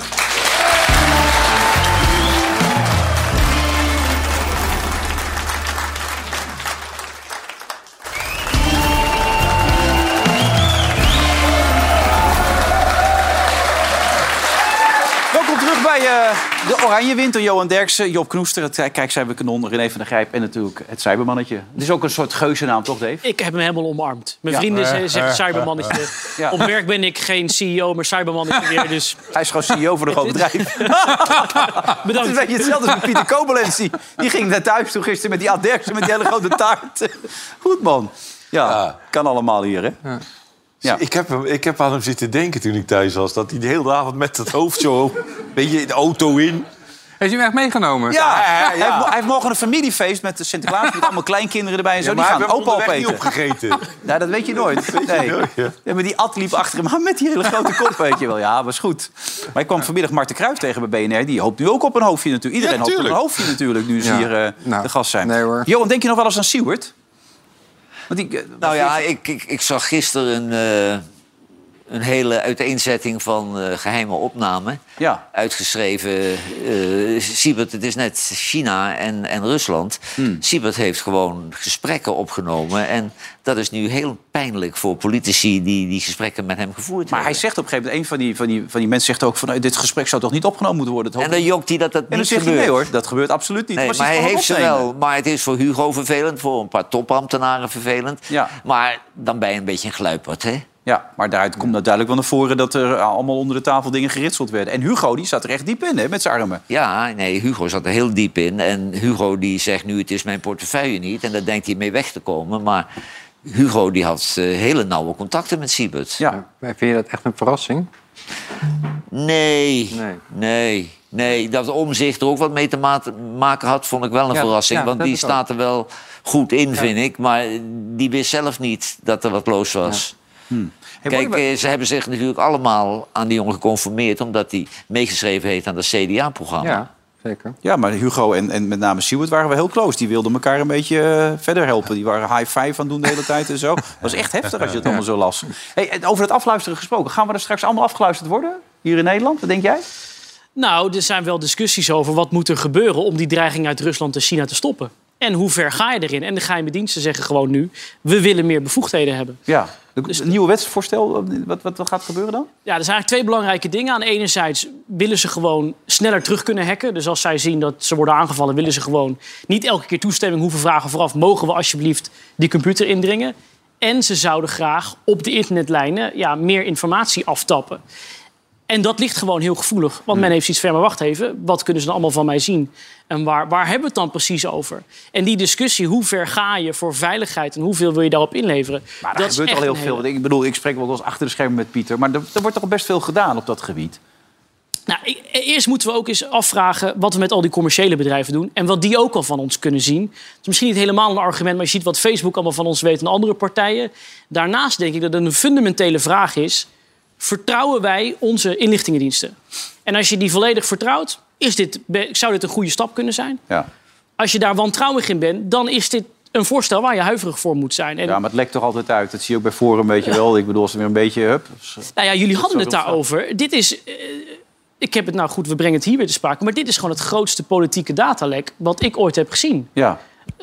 Eh, de Oranje Winter. Johan Derksen, Job Knoester, het eh, Kijkcijferkanon, René van der Grijp en natuurlijk het Cybermannetje. Het is ook een soort geuzennaam, toch Dave?
Ik heb hem helemaal omarmd. Mijn
Ja.
vrienden
Eh,
ze- zeggen cybermannetje.
Ja.
Op werk ben ik geen CEO, maar cybermannetje weer. Dus
Hij is gewoon CEO voor een groot bedrijf.
Bedankt.
Het is een beetje hetzelfde als met Pieter Kobelens. Die, die ging naar thuis toe gisteren met die Ad Derksen met die hele grote taart. Goed man. Ja, kan allemaal hier hè. Ja.
Ik, heb hem, ik heb aan hem zitten denken toen ik thuis was. Dat hij de hele avond met dat hoofd zo... Weet je, de auto in.
Heeft u hem echt meegenomen?
Ja,
ja,
Hij, heeft,
ja.
hij heeft morgen een familiefeest met de Sinterklaas. Met allemaal kleinkinderen erbij en zo.
Ja,
die
maar
gaan
hij heeft
opa opeten.
niet opgegeten.
Ja, dat weet je nooit. Nee.
nooit, ja.
Ja, maar die Ad liep achter hem aan met die hele grote kop, weet je wel. Ja, was goed. Maar ik kwam vanmiddag Marten Kruijf tegen bij BNR. Die hoopt nu ook op een hoofdje natuurlijk. Iedereen
Ja,
hoopt op een hoofdje natuurlijk, nu ze
Ja.
hier eh,
Nou,
de gast zijn.
nee, hoor.
Johan, denk je nog wel eens aan Seward? Want eh,
Nou ja, ik, ik, ik zag gisteren een, eh, een hele uiteenzetting van eh, geheime opnamen.
Ja.
Uitgeschreven. eh Siebert, het is net China en, en Rusland.
Hmm.
Siebert heeft gewoon gesprekken opgenomen. En dat is nu heel pijnlijk voor politici die die gesprekken met hem gevoerd
Maar hij
hebben.
zegt op een gegeven moment, een van die, van die, van die mensen zegt ook van... eh, dit gesprek zou toch niet opgenomen moeten worden?
En dan jokt hij dat dat
en dan
niet
zegt hij,
gebeurt.
nee hoor, dat gebeurt absoluut niet.
Nee, maar hij heeft ze wel. Maar het is voor Hugo vervelend, voor een paar topambtenaren vervelend.
Ja.
Maar dan ben je een beetje een gluiperd, hè?
Ja, maar daaruit komt nou duidelijk wel naar voren... dat er allemaal onder de tafel dingen geritseld werden. En Hugo, die zat er echt diep in, hè, met zijn armen.
Ja, nee, Hugo zat er heel diep in. En Hugo die zegt nu, het is mijn portefeuille niet. En daar denkt hij mee weg te komen. Maar Hugo die had eh, hele nauwe contacten met Siebert.
Ja.
Maar Vind je dat echt een verrassing?
Nee,
Nee.
nee, nee. Dat omzicht er ook wat mee te ma- maken had, vond ik wel een
Ja,
verrassing.
ja,
want die staat er wel goed in, vind ik. Maar die wist zelf niet dat er wat los was.
Hey,
Kijk, eh, ze hebben zich natuurlijk allemaal aan die jongen geconformeerd... omdat hij meegeschreven heeft aan dat CDA-programma.
Ja, zeker.
Ja, maar Hugo en, en met name Seward waren we heel close. Die wilden elkaar een beetje eh, verder helpen. Die waren high five aan het doen de hele tijd en zo. Dat was echt heftig als je het allemaal zo las. Hey, en over het afluisteren gesproken. Gaan we er straks allemaal afgeluisterd worden? Hier in Nederland? Wat denk jij?
Nou, er zijn wel discussies over wat moet er gebeuren om die dreiging uit Rusland en China te stoppen. En hoe ver ga je erin? En de geheime diensten zeggen gewoon nu: we willen meer bevoegdheden hebben.
Ja. Dus een nieuwe wetsvoorstel, wat, wat, wat gaat gebeuren dan?
Ja, er zijn eigenlijk twee belangrijke dingen. Aan de ene zijde willen ze gewoon sneller terug kunnen hacken. Dus als zij zien dat ze worden aangevallen, willen ze gewoon niet elke keer toestemming hoeven vragen vooraf. Mogen we alsjeblieft die computer indringen? En ze zouden graag op de internetlijnen ja, meer informatie aftappen. En dat ligt gewoon heel gevoelig. Want men heeft zoiets van, maar wacht even, wat kunnen ze dan allemaal van mij zien? En waar, waar hebben we het dan precies over? En die discussie, hoe ver ga je voor veiligheid... en hoeveel wil je daarop inleveren?
Maar er
dat
gebeurt al heel veel.
hele-
Ik bedoel, ik spreek wel eens achter de schermen met Pieter. Maar er, er wordt toch best veel gedaan op dat gebied.
Nou, eerst moeten we ook eens afvragen wat we met al die commerciële bedrijven doen. En wat die ook al van ons kunnen zien. Het is misschien niet helemaal een argument, maar je ziet wat Facebook allemaal van ons weet en andere partijen. Daarnaast denk ik dat het een fundamentele vraag is. Vertrouwen wij onze inlichtingendiensten? En als je die volledig vertrouwt, is dit, zou dit een goede stap kunnen zijn.
Ja.
Als je daar wantrouwig in bent, dan is dit een voorstel waar je huiverig voor moet zijn. En,
ja, maar het lekt toch altijd uit. Dat zie je ook bij Forum, weet je wel. Ik bedoel, als er weer een beetje... Hup,
Nou ja, jullie hadden het daarover. Dit is. eh, ik heb het nou goed, we brengen het hier weer te sprake. Maar dit is gewoon het grootste politieke datalek wat ik ooit heb gezien.
ja.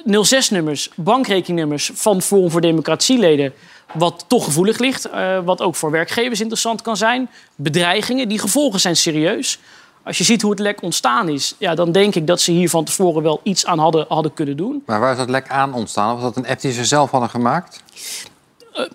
06-nummers, bankrekeningnummers van Forum voor Democratieleden. Wat toch gevoelig ligt. eh, wat ook voor werkgevers interessant kan zijn. Bedreigingen, die gevolgen zijn serieus. Als je ziet hoe het lek ontstaan is, ja, dan denk ik dat ze hier van tevoren wel iets aan hadden, hadden kunnen doen.
Maar waar is dat lek aan ontstaan? Was dat een app die ze zelf hadden gemaakt?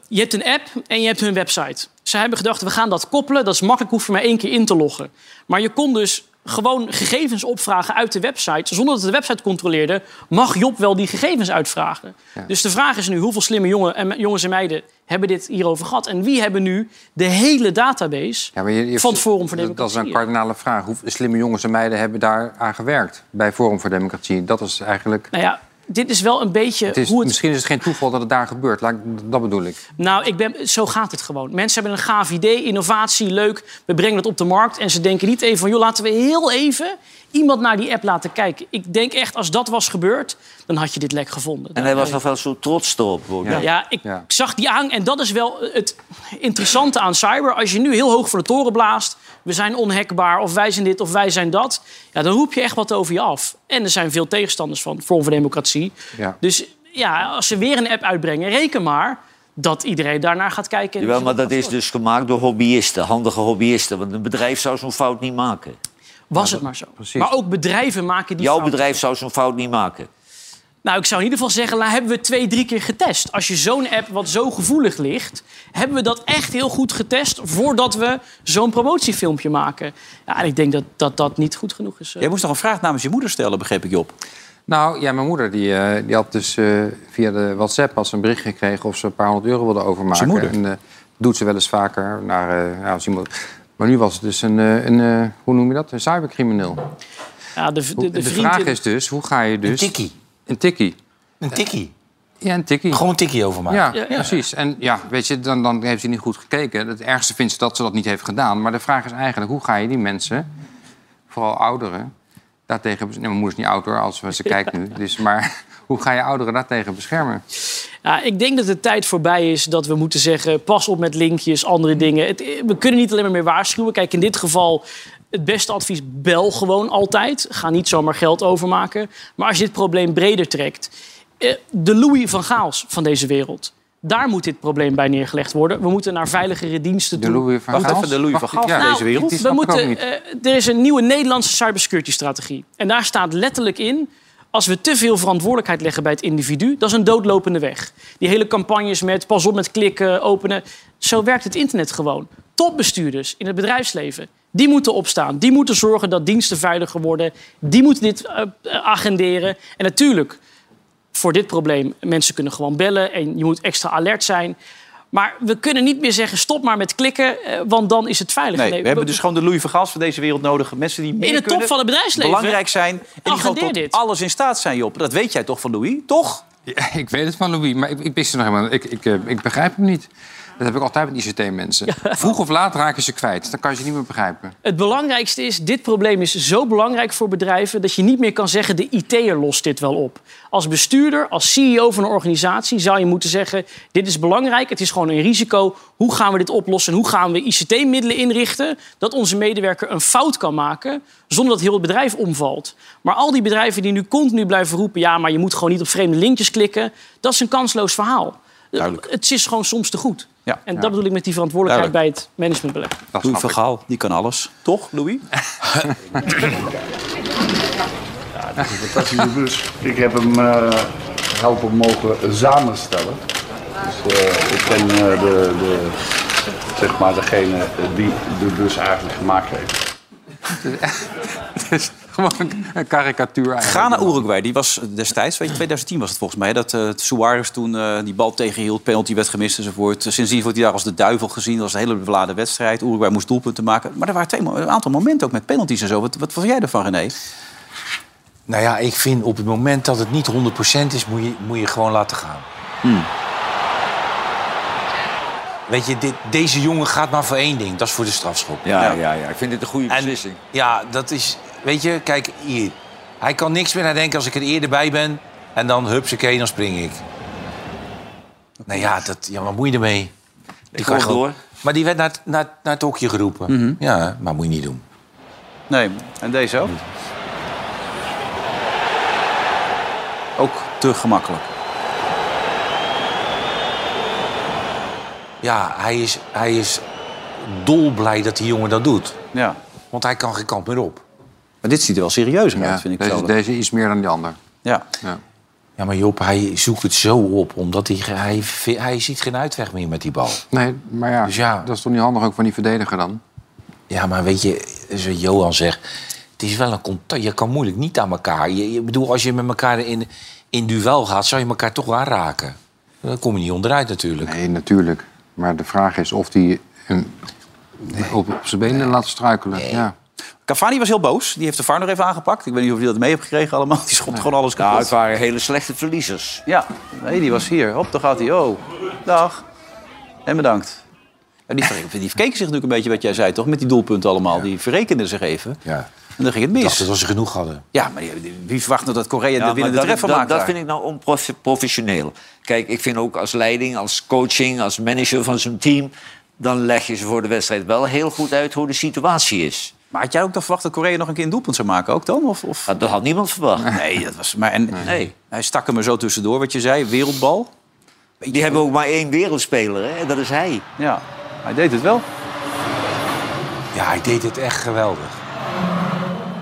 Je hebt een app en je hebt hun website. Ze hebben gedacht, we gaan dat koppelen. Dat is makkelijk, hoef je maar één keer in te loggen. Maar je kon dus gewoon gegevens opvragen uit de website. Zonder dat de website controleerde, mag Job wel die gegevens uitvragen. Dus de vraag is nu, hoeveel slimme jongen en, jongens en meiden hebben dit hierover gehad? En wie hebben nu de hele database
Ja, maar je- je-
van het Forum voor
dat- Dat is
Democratie?
een kardinale vraag. Hoe slimme jongens en meiden hebben daar aan gewerkt bij Forum voor Democratie? Dat is eigenlijk...
Nou ja, dit is wel een beetje
Het is,
hoe het...
Misschien is het geen toeval dat het daar gebeurt. Laat, ik- dat bedoel ik.
Nou, ik ben, zo gaat het gewoon. Mensen hebben een gaaf idee, innovatie, leuk. We brengen het op de markt. En ze denken niet even van... joh, laten we heel even iemand naar die app laten kijken. Ik denk echt, als dat was gebeurd... dan had je dit lek gevonden.
En hij was nog wel zo trots erop. hoor.
Ja, ik zag die aan. En dat is wel het interessante aan cyber. Als je nu heel hoog voor de toren blaast... we zijn onhackbaar, of wij zijn dit, of wij zijn dat... Ja, dan roep je echt wat over je af. En er zijn veel tegenstanders van Forum voor Democratie.
Ja.
Dus ja, als ze weer een app uitbrengen... reken maar dat iedereen daarnaar gaat kijken. en
Jawel, maar
dat
is dus gemaakt door hobbyisten, handige hobbyisten. Want een bedrijf zou zo'n fout niet maken.
Was het maar zo. Maar ook bedrijven maken die
Jouw
fouten.
bedrijf zou zo'n fout niet maken.
Nou, ik zou in ieder geval zeggen, nou, hebben we twee, drie keer getest. Als je zo'n app wat zo gevoelig ligt, hebben we dat echt heel goed getest voordat we zo'n promotiefilmpje maken. Ja, en ik denk dat dat, dat niet goed genoeg is. eh.
Jij moest nog een vraag namens je moeder stellen, begreep ik, Job.
Nou, ja, mijn moeder die, eh, die had dus eh, via de WhatsApp als een bericht gekregen of ze een paar honderd euro wilde overmaken.
Zijn moeder?
En eh, doet ze wel eens vaker naar eh, ja, als iemand. Maar nu was het dus een, eh, een eh, hoe noem je dat? Een cybercrimineel.
Ja, de, de,
De,
de, vriend
vraag is dus, hoe ga je dus...
Een tikkie.
Een tikkie.
Een tikkie.
Ja, een tikkie.
Gewoon een tikkie overmaken.
Ja,
Ja, ja.
precies. En ja, weet je, dan, dan heeft hij niet goed gekeken. Het ergste vindt ze dat ze dat niet heeft gedaan. Maar de vraag is eigenlijk, hoe ga je die mensen, vooral ouderen, daartegen... Nee, mijn moeder is niet oud hoor, als we ze kijkt nu. Dus, maar hoe ga je ouderen daartegen beschermen?
Ja, ik denk dat de tijd voorbij is dat we moeten zeggen... pas op met linkjes, andere dingen. Het, we kunnen niet alleen maar meer waarschuwen. Kijk, in dit geval het beste advies... bel gewoon altijd. Ga niet zomaar geld overmaken. Maar als je dit probleem breder trekt... eh, de Louis van Gaals van deze wereld... daar moet dit probleem bij neergelegd worden. We moeten naar veiligere diensten
De
toe.
Louis van
Wacht
Gaal?
even, de Louis van
Wacht,
Gaal van
ja.
deze wereld.
Die
We moeten, eh, er is een nieuwe Nederlandse cybersecurity-strategie. En daar staat letterlijk in... als we te veel verantwoordelijkheid leggen bij het individu... dat is een doodlopende weg. Die hele campagnes met pas op met klikken, openen... zo werkt het internet gewoon. Topbestuurders in het bedrijfsleven... die moeten opstaan. Die moeten zorgen dat diensten veiliger worden. Die moeten dit eh, agenderen. En natuurlijk, voor dit probleem... mensen kunnen gewoon bellen en je moet extra alert zijn... Maar we kunnen niet meer zeggen, stop maar met klikken, eh, want dan is het veilig.
Nee, we hebben dus gewoon de Louis van Gaals van deze wereld nodig. Mensen die meer
In de top
kunnen,
van het bedrijfsleven.
belangrijk zijn en die gewoon tot
dit.
alles in staat zijn, Job. Dat weet jij toch van Louis, toch?
Ja, ik weet het van Louis, maar ik, ik wist het nog helemaal ik, ik, eh, ik begrijp hem niet. Dat heb ik altijd met ICT-mensen. Vroeg of laat raken ze kwijt. Dan kan je ze niet meer begrijpen.
Het belangrijkste is, dit probleem is zo belangrijk voor bedrijven... dat je niet meer kan zeggen, de IT'er lost dit wel op. Als bestuurder, als CEO van een organisatie zou je moeten zeggen... dit is belangrijk, het is gewoon een risico. Hoe gaan we dit oplossen? Hoe gaan we ICT-middelen inrichten... dat onze medewerker een fout kan maken... zonder dat heel het bedrijf omvalt. Maar al die bedrijven die nu continu blijven roepen... ja, maar je moet gewoon niet op vreemde linkjes klikken... dat is een kansloos verhaal.
Duidelijk.
Het is gewoon soms te goed.
Ja.
En dat bedoel ik met die verantwoordelijkheid bij het managementbeleid.
Dat
Louis van. Gaal, die kan alles. Toch, Louis?
Fantastische bus. Ik heb hem eh, helpen mogen samenstellen. Dus eh, ik ben eh, de, de, zeg maar degene die de bus eigenlijk gemaakt heeft.
Het is gewoon een, karikatuur eigenlijk.
Ghana Uruguay, die was destijds, weet je, 2010 was het volgens mij, dat eh Suarez toen eh, die bal tegenhield, penalty werd gemist enzovoort. Sindsdien wordt hij daar als de duivel gezien, dat was een hele beladen wedstrijd. Uruguay moest doelpunten maken. Maar er waren twee, een aantal momenten ook met penalties en zo. Wat, wat vond jij ervan, René?
Nou ja, ik vind op het moment dat het niet 100% is, moet je, moet je gewoon laten gaan. Weet je, dit, deze jongen gaat maar voor één ding. Dat is voor de strafschop.
Ja, ja, ja. Ik vind dit een goede
En-
beslissing.
Ja, dat is... Weet je, kijk hier. Hij kan niks meer nadenken als ik er eerder bij ben. En dan, hupsakee, dan spring ik. Nou ja, dat, ja wat moet je ermee? Die
gewoon- door.
Maar die werd naar, het- naar, naar het hokje geroepen. Ja, maar moet je niet doen.
Nee, en deze ook? Ook te gemakkelijk.
Ja, hij is, hij is dolblij dat die jongen dat doet.
Ja.
Want hij kan geen kant meer op.
Maar dit ziet er wel serieus uit,
Ja,
vind ik
deze,
zelf.
deze iets meer dan die ander.
Ja.
Ja.
Ja, maar Job, hij zoekt het zo op. Omdat hij, hij, hij ziet geen uitweg meer met die bal.
Nee, maar ja,
Dus ja.
dat is toch niet handig ook van die verdediger dan?
Ja, maar weet je, zoals Johan zegt... Het is wel een contact. Je kan moeilijk niet aan elkaar. Je, je bedoel, als je met elkaar in, in duel gaat... zou je elkaar toch aanraken. Dan kom je niet onderuit natuurlijk.
Nee, natuurlijk. Maar de vraag is of hij hem op, op zijn benen laat struikelen. Ja.
Cavani was heel boos. Die heeft de VAR nog even aangepakt. Ik weet niet of jullie dat mee hebt gekregen allemaal. Die schopt gewoon alles
Nou,
kapot.
het waren hele slechte verliezers.
Ja, nee, die was hier. Hop, daar gaat hij. Oh, dag. En bedankt. En die, die verkeken zich natuurlijk een beetje wat jij zei, toch? Met die doelpunten allemaal. Die verrekenden zich even.
Ja.
En dan ging het
Ik dacht
mis.
dat ze genoeg hadden.
Ja, maar wie verwacht nou dat Korea
Ja,
de winnende treffer maakt?
dat
daar?
vind ik nou onprofessioneel. Kijk, ik vind ook als leiding, als coaching, als manager van zo'n team... dan leg je ze voor de wedstrijd wel heel goed uit hoe de situatie is.
Maar had jij ook dan verwacht dat Korea nog een keer een doelpunt zou maken ook dan? Of, of...
Dat had niemand verwacht.
Nee, dat was... Maar en,
Nee.
Hij stak hem er zo tussendoor, wat je zei. Wereldbal.
Die hebben ook maar één wereldspeler, hè? en dat is hij.
Ja, hij deed het wel.
Ja, hij deed het echt geweldig.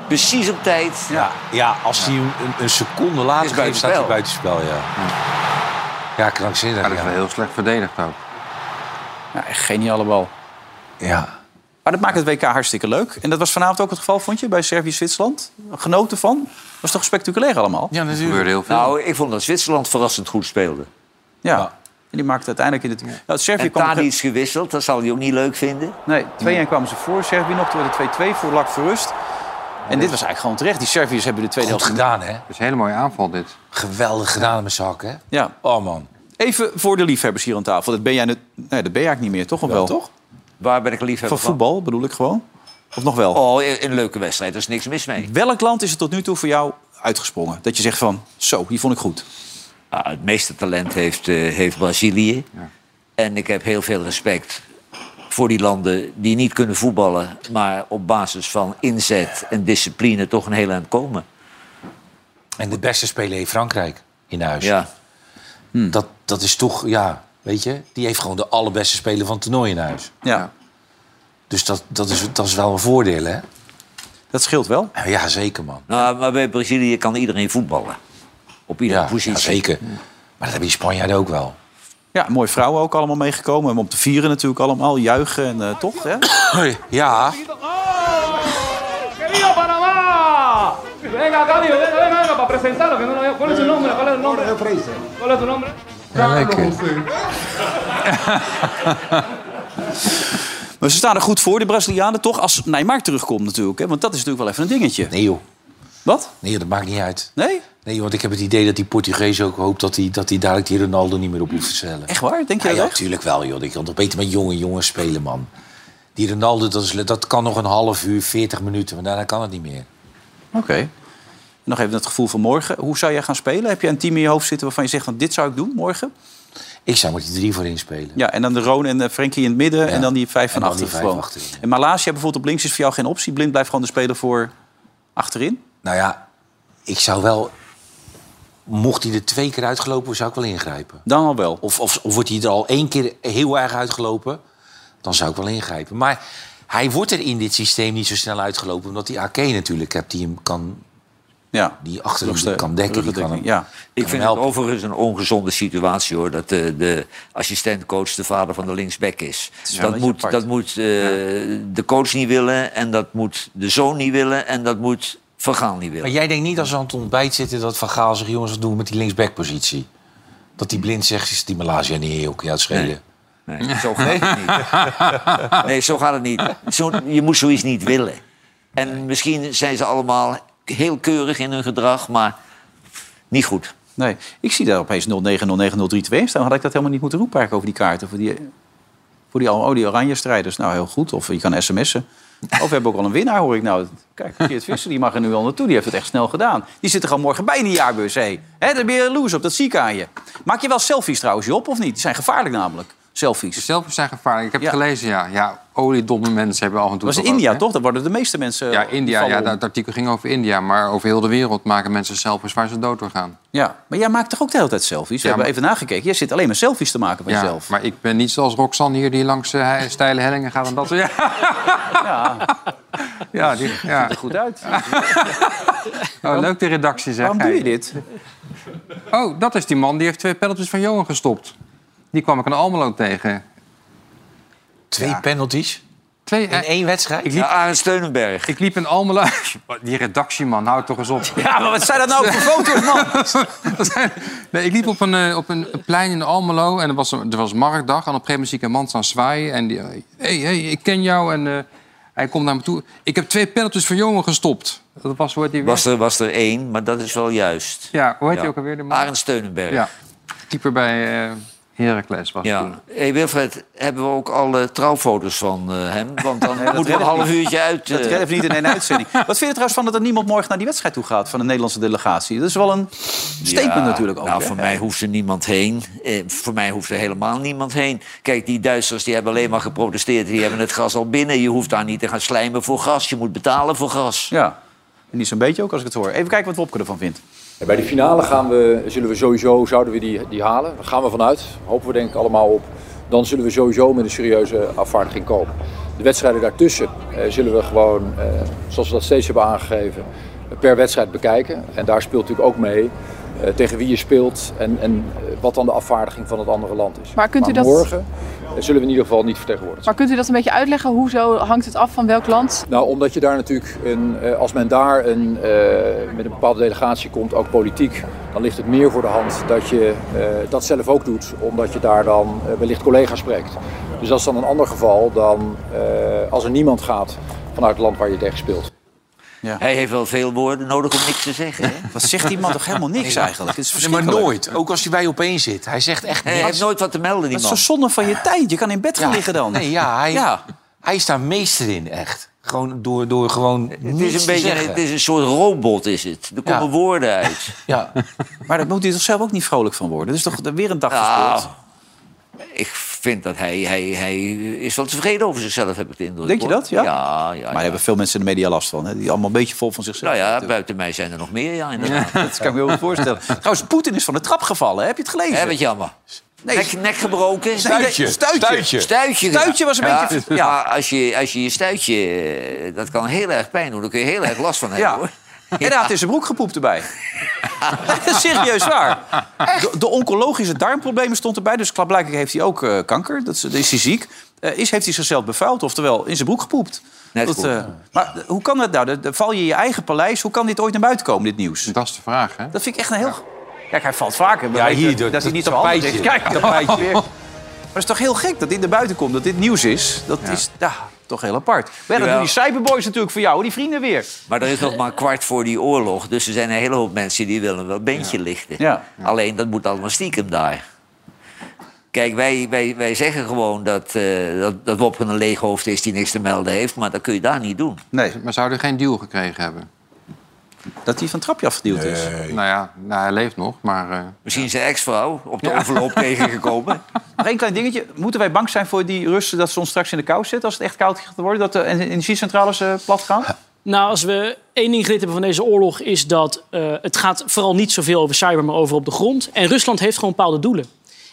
Precies op tijd.
Ja, ja als hij een, een seconde later geeft, staat hij
buitenspel.
buitenspel. Ja, ja krankzinnig.
Dat is
Ja.
wel heel slecht verdedigd ook.
Ja, echt geniale bal.
ja.
Maar dat maakt het WK hartstikke leuk. En dat was vanavond ook het geval, vond je, bij Servië-Zwitserland? Genoten van? Was toch spectaculair allemaal?
ja, natuurlijk.
gebeurde heel veel.
Nou, ik vond dat Zwitserland verrassend goed speelde.
Ja. En die maakte uiteindelijk in het... Nou, Servië
En
kwam...
Tadic gewisseld, dat zal hij ook niet leuk vinden.
Nee, 2-1 kwamen ze voor. Servië nog, toen werd het 2-2 voor Lak voor rust. En dit was eigenlijk gewoon terecht. Die Serviërs hebben de tweede helft...
gedaan, hè?
Het is een hele mooie aanval dit.
Geweldig gedaan met zak, hè?
Ja.
Oh, man.
Even voor de liefhebbers hier aan tafel. Dat ben jij, net... nee, dat ben jij eigenlijk niet meer, toch? Of wel?
toch?
Waar ben ik liefhebber
Van voetbal bedoel ik gewoon. Of nog wel?
Oh, een leuke wedstrijd, er is niks mis mee.
Welk land is er tot nu toe voor jou uitgesprongen? Dat je zegt van, zo, die vond ik goed.
Ah, het meeste talent heeft, eh, heeft Brazilië. En ik heb heel veel respect voor die landen die niet kunnen voetballen... maar op basis van inzet en discipline toch een heel eind komen.
En de beste speler heeft Frankrijk in huis.
Ja.
Dat, dat is toch, ja, weet je... Die heeft gewoon de allerbeste speler van het toernooi in huis.
Ja,
Dus dat, dat, is, dat is wel een voordeel, hè?
dat scheelt wel.
Ja, zeker, man.
Nou, maar bij Brazilië kan iedereen voetballen. Op iedere
Ja,
positie.
ja, zeker. Maar dat hebben die Spanjaarden ook wel.
Ja, mooie vrouwen ook allemaal meegekomen. Om op te vieren natuurlijk allemaal. Juichen en eh, toch, hè?
Ja,
¡Querido Panamá! Venga, Cali, venga, para presentarlo, que no lo veo. ¿Cuál es su nombre? ¿Cuál es el nombre? ¿Cuál es tu nombre?
Ja, lekker.
Maar ze staan er goed voor, de Brazilianen, toch? Als Neymar terugkomt natuurlijk, hè? Want dat is natuurlijk wel even een dingetje.
nee joh.
Wat?
Nee, dat maakt niet uit.
Nee?
Nee, want ik heb het idee dat die Portugees ook hoopt dat hij, dat hij dadelijk die Ronaldo niet meer op hoeft te stellen.
Echt waar? Denk je
Ja,
dat
ja,
echt?
natuurlijk wel, joh. Ik kan toch beter met jonge jongens spelen, man. Die Ronaldo, dat, is, dat kan nog een half uur, 40 minuten, maar daarna kan het niet meer.
Oké. Nog even het gevoel van morgen. Hoe zou jij gaan spelen? Heb je een team in je hoofd zitten waarvan je zegt... van dit zou ik doen morgen?
Ik zou met die drie voorin spelen.
Ja, en dan de Roon en eh, Frenkie in het midden... en dan die vijf van
En
gewoon.
achterin.
En Malasia bijvoorbeeld op links is voor jou geen optie. Blind blijft gewoon de speler voor achterin.
Nou ja, ik zou wel... Mocht hij er twee keer uitgelopen, zou ik wel ingrijpen.
Dan al wel.
Of, of, of wordt hij er al één keer heel erg uitgelopen, dan zou ik wel ingrijpen. Maar hij wordt er in dit systeem niet zo snel uitgelopen... omdat die AK natuurlijk hebt die hem kan...
Ja.
Die achter hem
Rugste-
kan dekken. Die kan hem,
ja.
Ik
kan
vind het overigens een ongezonde situatie hoor. Dat de, de assistentcoach de vader van de linksback is. Dat moet,
apart.
dat moet eh, de coach niet willen. En dat moet de zoon niet willen. En dat moet Van Gaal niet willen.
Maar jij denkt niet als we aan het ontbijt zitten... dat Van Gaal zegt, jongens, wat doen we met die linksbackpositie? Dat die blind zegt, is die Malaysia niet heel het schelen.
Nee, zo gaat het niet. Nee, zo gaat het niet. Zo, je moet zoiets niet willen. En misschien zijn ze allemaal heel keurig in hun gedrag, maar niet goed.
Nee, ik zie daar opeens 09090321 staan. Had ik dat helemaal niet moeten roepen eigenlijk over die kaarten? Voor die, voor die, oh, die oranje strijders. Nou, heel goed. Of je kan sms'en. Of we hebben ook al een winnaar, hoor ik nou. Kijk, Geert Visser, die mag er nu al naartoe. Die heeft het echt snel gedaan. Die zit er gewoon morgen bij in die jaarbeurs. Hè, daar ben je loes op, dat zie ik aan je. Maak je wel selfies trouwens, Job, of niet? Die zijn gevaarlijk namelijk, selfies.
Selfies zijn gevaarlijk. Ik heb
Ja.
het gelezen, ja. Ja, oliedomme mensen hebben af en toe...
Dat was in
toch ook,
India, toch? Daar worden de meeste mensen...
Ja,
eh,
India. Ja, dat artikel ging over India. Maar over heel de wereld maken mensen selfies waar ze dood door gaan.
Ja, maar jij maakt toch ook de hele tijd selfies? We hebben
maar-
even nagekeken. Jij zit alleen maar selfies te maken van
Ja,
jezelf.
maar ik ben niet zoals Roxanne hier die langs eh, steile hellingen gaat en dat soort... Ja.
Ja.
Ja, die, ja.
Ziet er goed uit.
Oh, leuk de redactie, zeg.
Waarom doe je dit?
Oh, dat is die man die heeft twee penalties van Johan gestopt. Die kwam ik in Almelo tegen.
Twee penalties
Twee,
in één wedstrijd.
ik, liep,
Ja, Arend Steunenberg.
ik liep in Almelo... Die redactieman, houd toch eens op.
Ja, maar wat zijn dat nou voor foto's, man?
Nee, ik liep op een, eh, op een plein in Almelo en er was, er was marktdag. En op een gegeven moment zie ik een man staan zwaaien. En die, hé, hey, hey, ik ken jou. En eh, hij komt naar me toe. Ik heb twee penalties van jongen gestopt. Dat was, hoe die?
Was er, was er één, maar dat is wel juist.
Ja, hoe heet
Ja.
hij ook alweer? De man?
Arend Steunenberg.
Ja, keeper bij eh Heracles was
Ja.
toen.
Hey Wilfred, hebben we ook alle trouwfoto's van eh, hem? Want dan
dat
moeten we een half
niet.
uurtje uit.
Dat
eh,
redden we niet in één uitzending. Wat vind je er trouwens van dat er niemand morgen naar die wedstrijd toe gaat van de Nederlandse delegatie? Dat is wel een statement
Ja,
natuurlijk ook.
Nou,
hè?
voor mij hoeft er niemand heen. Eh, voor mij hoeft er helemaal niemand heen. Kijk, die Duitsers die hebben alleen maar geprotesteerd. Die hebben het gas al binnen. Je hoeft daar niet te gaan slijmen voor gas. Je moet betalen voor gas.
Ja, en niet zo'n beetje ook als ik het hoor. Even kijken wat Wopke ervan vindt.
Bij de finale gaan we, zullen we sowieso zouden we die, die halen. Daar gaan we vanuit. Hopen we denk ik allemaal op. Dan zullen we sowieso met een serieuze afvaardiging komen. De wedstrijden daartussen eh, zullen we gewoon, eh, zoals we dat steeds hebben aangegeven, per wedstrijd bekijken. En daar speelt natuurlijk ook mee eh, tegen wie je speelt en, en eh, wat dan de afvaardiging van het andere land is.
Maar kunt u dat-
morgen eh, zullen we in ieder geval niet vertegenwoordigd zijn.
Maar kunt u dat een beetje uitleggen? Hoezo hangt het af van welk land?
Nou, omdat je daar natuurlijk, een, als men daar een, met een bepaalde delegatie komt, ook politiek, dan ligt het meer voor de hand dat je dat zelf ook doet, omdat je daar dan wellicht collega's spreekt. Dus dat is dan een ander geval dan als er niemand gaat vanuit het land waar je tegen speelt.
Hij heeft wel veel woorden nodig om niks te zeggen. Hè?
Wat zegt die man toch helemaal niks eigenlijk? Het is
Nee, maar nooit. Ook als hij bij opeen zit. Hij zegt echt
Hij
niks.
heeft nooit wat te melden, die
Dat is
man.
zo zonde van je tijd. Je kan in bed gaan
Ja.
liggen dan.
Nee, ja, hij,
Ja.
hij is daar meester in, echt. Gewoon door, door gewoon
Het is een
te
beetje
zeggen.
het is een soort robot, is het. Er komen
Ja.
woorden uit.
Ja.
Maar daar moet hij toch zelf ook niet vrolijk van worden? Dat is toch weer een dag
Nou,
gespeeld?
Ik vind dat hij, hij, hij is wel tevreden over zichzelf, heb ik de indruk.
Denk je dat? Ja?
Ja, ja,
Maar daar
ja.
hebben veel mensen in de media last van. Hè? Die allemaal een beetje vol van zichzelf.
Nou ja,
natuurlijk.
buiten mij zijn er nog meer, ja, inderdaad.
Dat kan ik me heel goed voorstellen. Trouwens, Poetin is van de trap gevallen. hè? Heb je het gelezen?
Hè, wat jammer.
Nee,
Nek, nek gebroken.
Stuitje. Stuitje.
Stuitje.
Stuitje.
Stuitje was een
ja,
beetje- ja.
Maar als je, als je je stuitje... eh, Dat kan heel erg pijn doen. Daar kun je heel erg last van hebben,
Ja.
hoor.
En hij had in zijn broek gepoept erbij. Dat is serieus waar. De, de oncologische darmproblemen stond erbij. Dus klaarblijkelijk heeft hij ook eh, kanker. Dat is, dat is hij ziek. Eh, is, heeft hij zichzelf bevuild, oftewel in zijn broek gepoept.
Net
Dat,
goed.
eh, maar hoe kan dat nou? Val je in je eigen paleis. Hoe kan dit ooit naar buiten komen, dit nieuws?
Dat is de vraag, hè?
Dat vind ik echt een heel... Kijk, hij valt vaker.
Ja, hier,
dat
dat-
hij
dat
niet op is. Kijk, dat. Maar het is toch heel gek dat dit naar buiten komt, dat dit nieuws is. Dat is ja, toch heel apart. Maar ja, dat doen die cyberboys natuurlijk voor jou, die vrienden weer.
Maar er is nog maar een kwart voor die oorlog. Dus er zijn een hele hoop mensen die willen wel een beentje lichten.
Ja.
Alleen, dat moet allemaal stiekem daar. Kijk, wij, wij, wij zeggen gewoon dat, eh dat, dat Wopke een leeg hoofd is die niks te melden heeft. Maar dat kun je daar niet doen.
Nee,
Maar zou hij geen deal gekregen hebben?
Dat hij van het trapje afgeduwd is.
Nou ja, nou, hij leeft nog, maar... eh,
Misschien zijn ex-vrouw op de envelop tegengekomen.
Nog één klein dingetje. Moeten wij bang zijn voor die Russen dat ze ons straks in de kou zetten... als het echt koud gaat worden, dat de energiecentrales eh, plat gaan?
Nou, als we één ding geleerd hebben van deze oorlog... is dat eh, het gaat vooral niet zoveel over cyber, maar over op de grond. En Rusland heeft gewoon bepaalde doelen.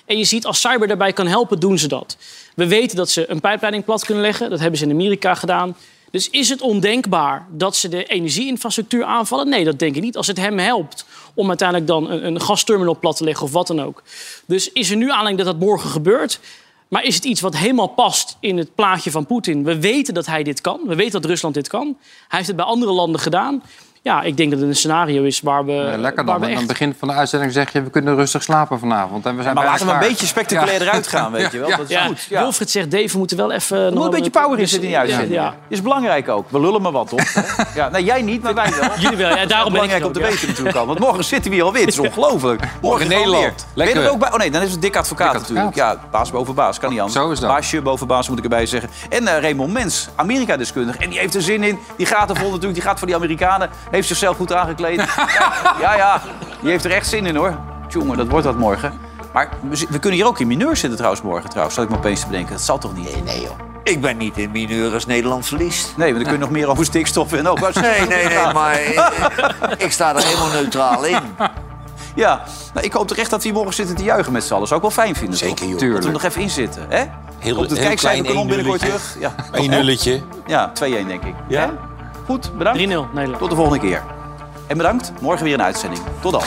En je ziet, als cyber daarbij kan helpen, doen ze dat. We weten dat ze een pijpleiding plat kunnen leggen. Dat hebben ze in Amerika gedaan. Dus is het ondenkbaar dat ze de energieinfrastructuur aanvallen? Nee, dat denk ik niet. Als het hem helpt om uiteindelijk dan een, een gasterminal plat te leggen of wat dan ook. Dus is er nu aanleiding dat dat morgen gebeurt? Maar is het iets wat helemaal past in het plaatje van Poetin? We weten dat hij dit kan. We weten dat Rusland dit kan. Hij heeft het bij andere landen gedaan. Ja, ik denk dat het een scenario is waar we.
lekker
waar
dan.
we
Aan het begin van de uitzending zeg je... we kunnen rustig slapen vanavond. En we zijn
Maar laten we een beetje spectaculair eruit gaan, weet je wel. Dat is
Ja,
goed. Ja.
Wilfried zegt, Dave, we moeten wel even...
Er moet een beetje power in zitten in die uitzending.
Ja.
Is belangrijk ook. We lullen maar wat, toch? ja, nee, jij niet, maar wij wel.
Jullie wel, ja, daarom ben ik
belangrijk
het
om te
ook, ja.
weten natuurlijk al. Want morgen zitten we hier alweer. Het is ongelooflijk. Morgen
in. Nederland.
Ben je er
Lekker.
ook bij? Oh nee, dan is het dik advocaat natuurlijk. Ja, baas boven baas. Kan niet anders.
Zo is dat.
Baasje boven baas moet ik erbij zeggen. En eh, Raymond Mens, Amerika-deskundige. En die heeft er zin in. Die gaat er vol natuurlijk. Die gaat voor die Amerikanen. Heeft zichzelf goed aangekleed. ja, ja, ja. Die heeft er echt zin in hoor. Tjonge, dat wordt dat morgen. Maar we, kunnen hier ook in mineur zitten trouwens morgen. Trouwens, zal ik me opeens te bedenken. Dat zal toch niet? Nee, nee joh.
Ik ben niet in mineur als Nederland verliest.
Nee, want dan kun je nog meer over stikstof en ook.
Nee, nee, nee, maar eh, ik sta er helemaal neutraal in.
Ja, nou, ik hoop toch echt dat we hier morgen zitten te juichen met z'n allen. Zou ik wel fijn vinden,
Zeker,
toch?
joh.
Dat we er
Tuurlijk.
nog even in zitten, hè?
Heel,
Op het
heel
kijkcijferkanon
klein
binnenkort terug. Ja,
Een nulletje.
ja 2-1 denk ik.
Ja?
Hè? Goed, bedankt.
3-0 Nederland.
Tot de volgende keer. En bedankt. Morgen weer een uitzending. Tot dan.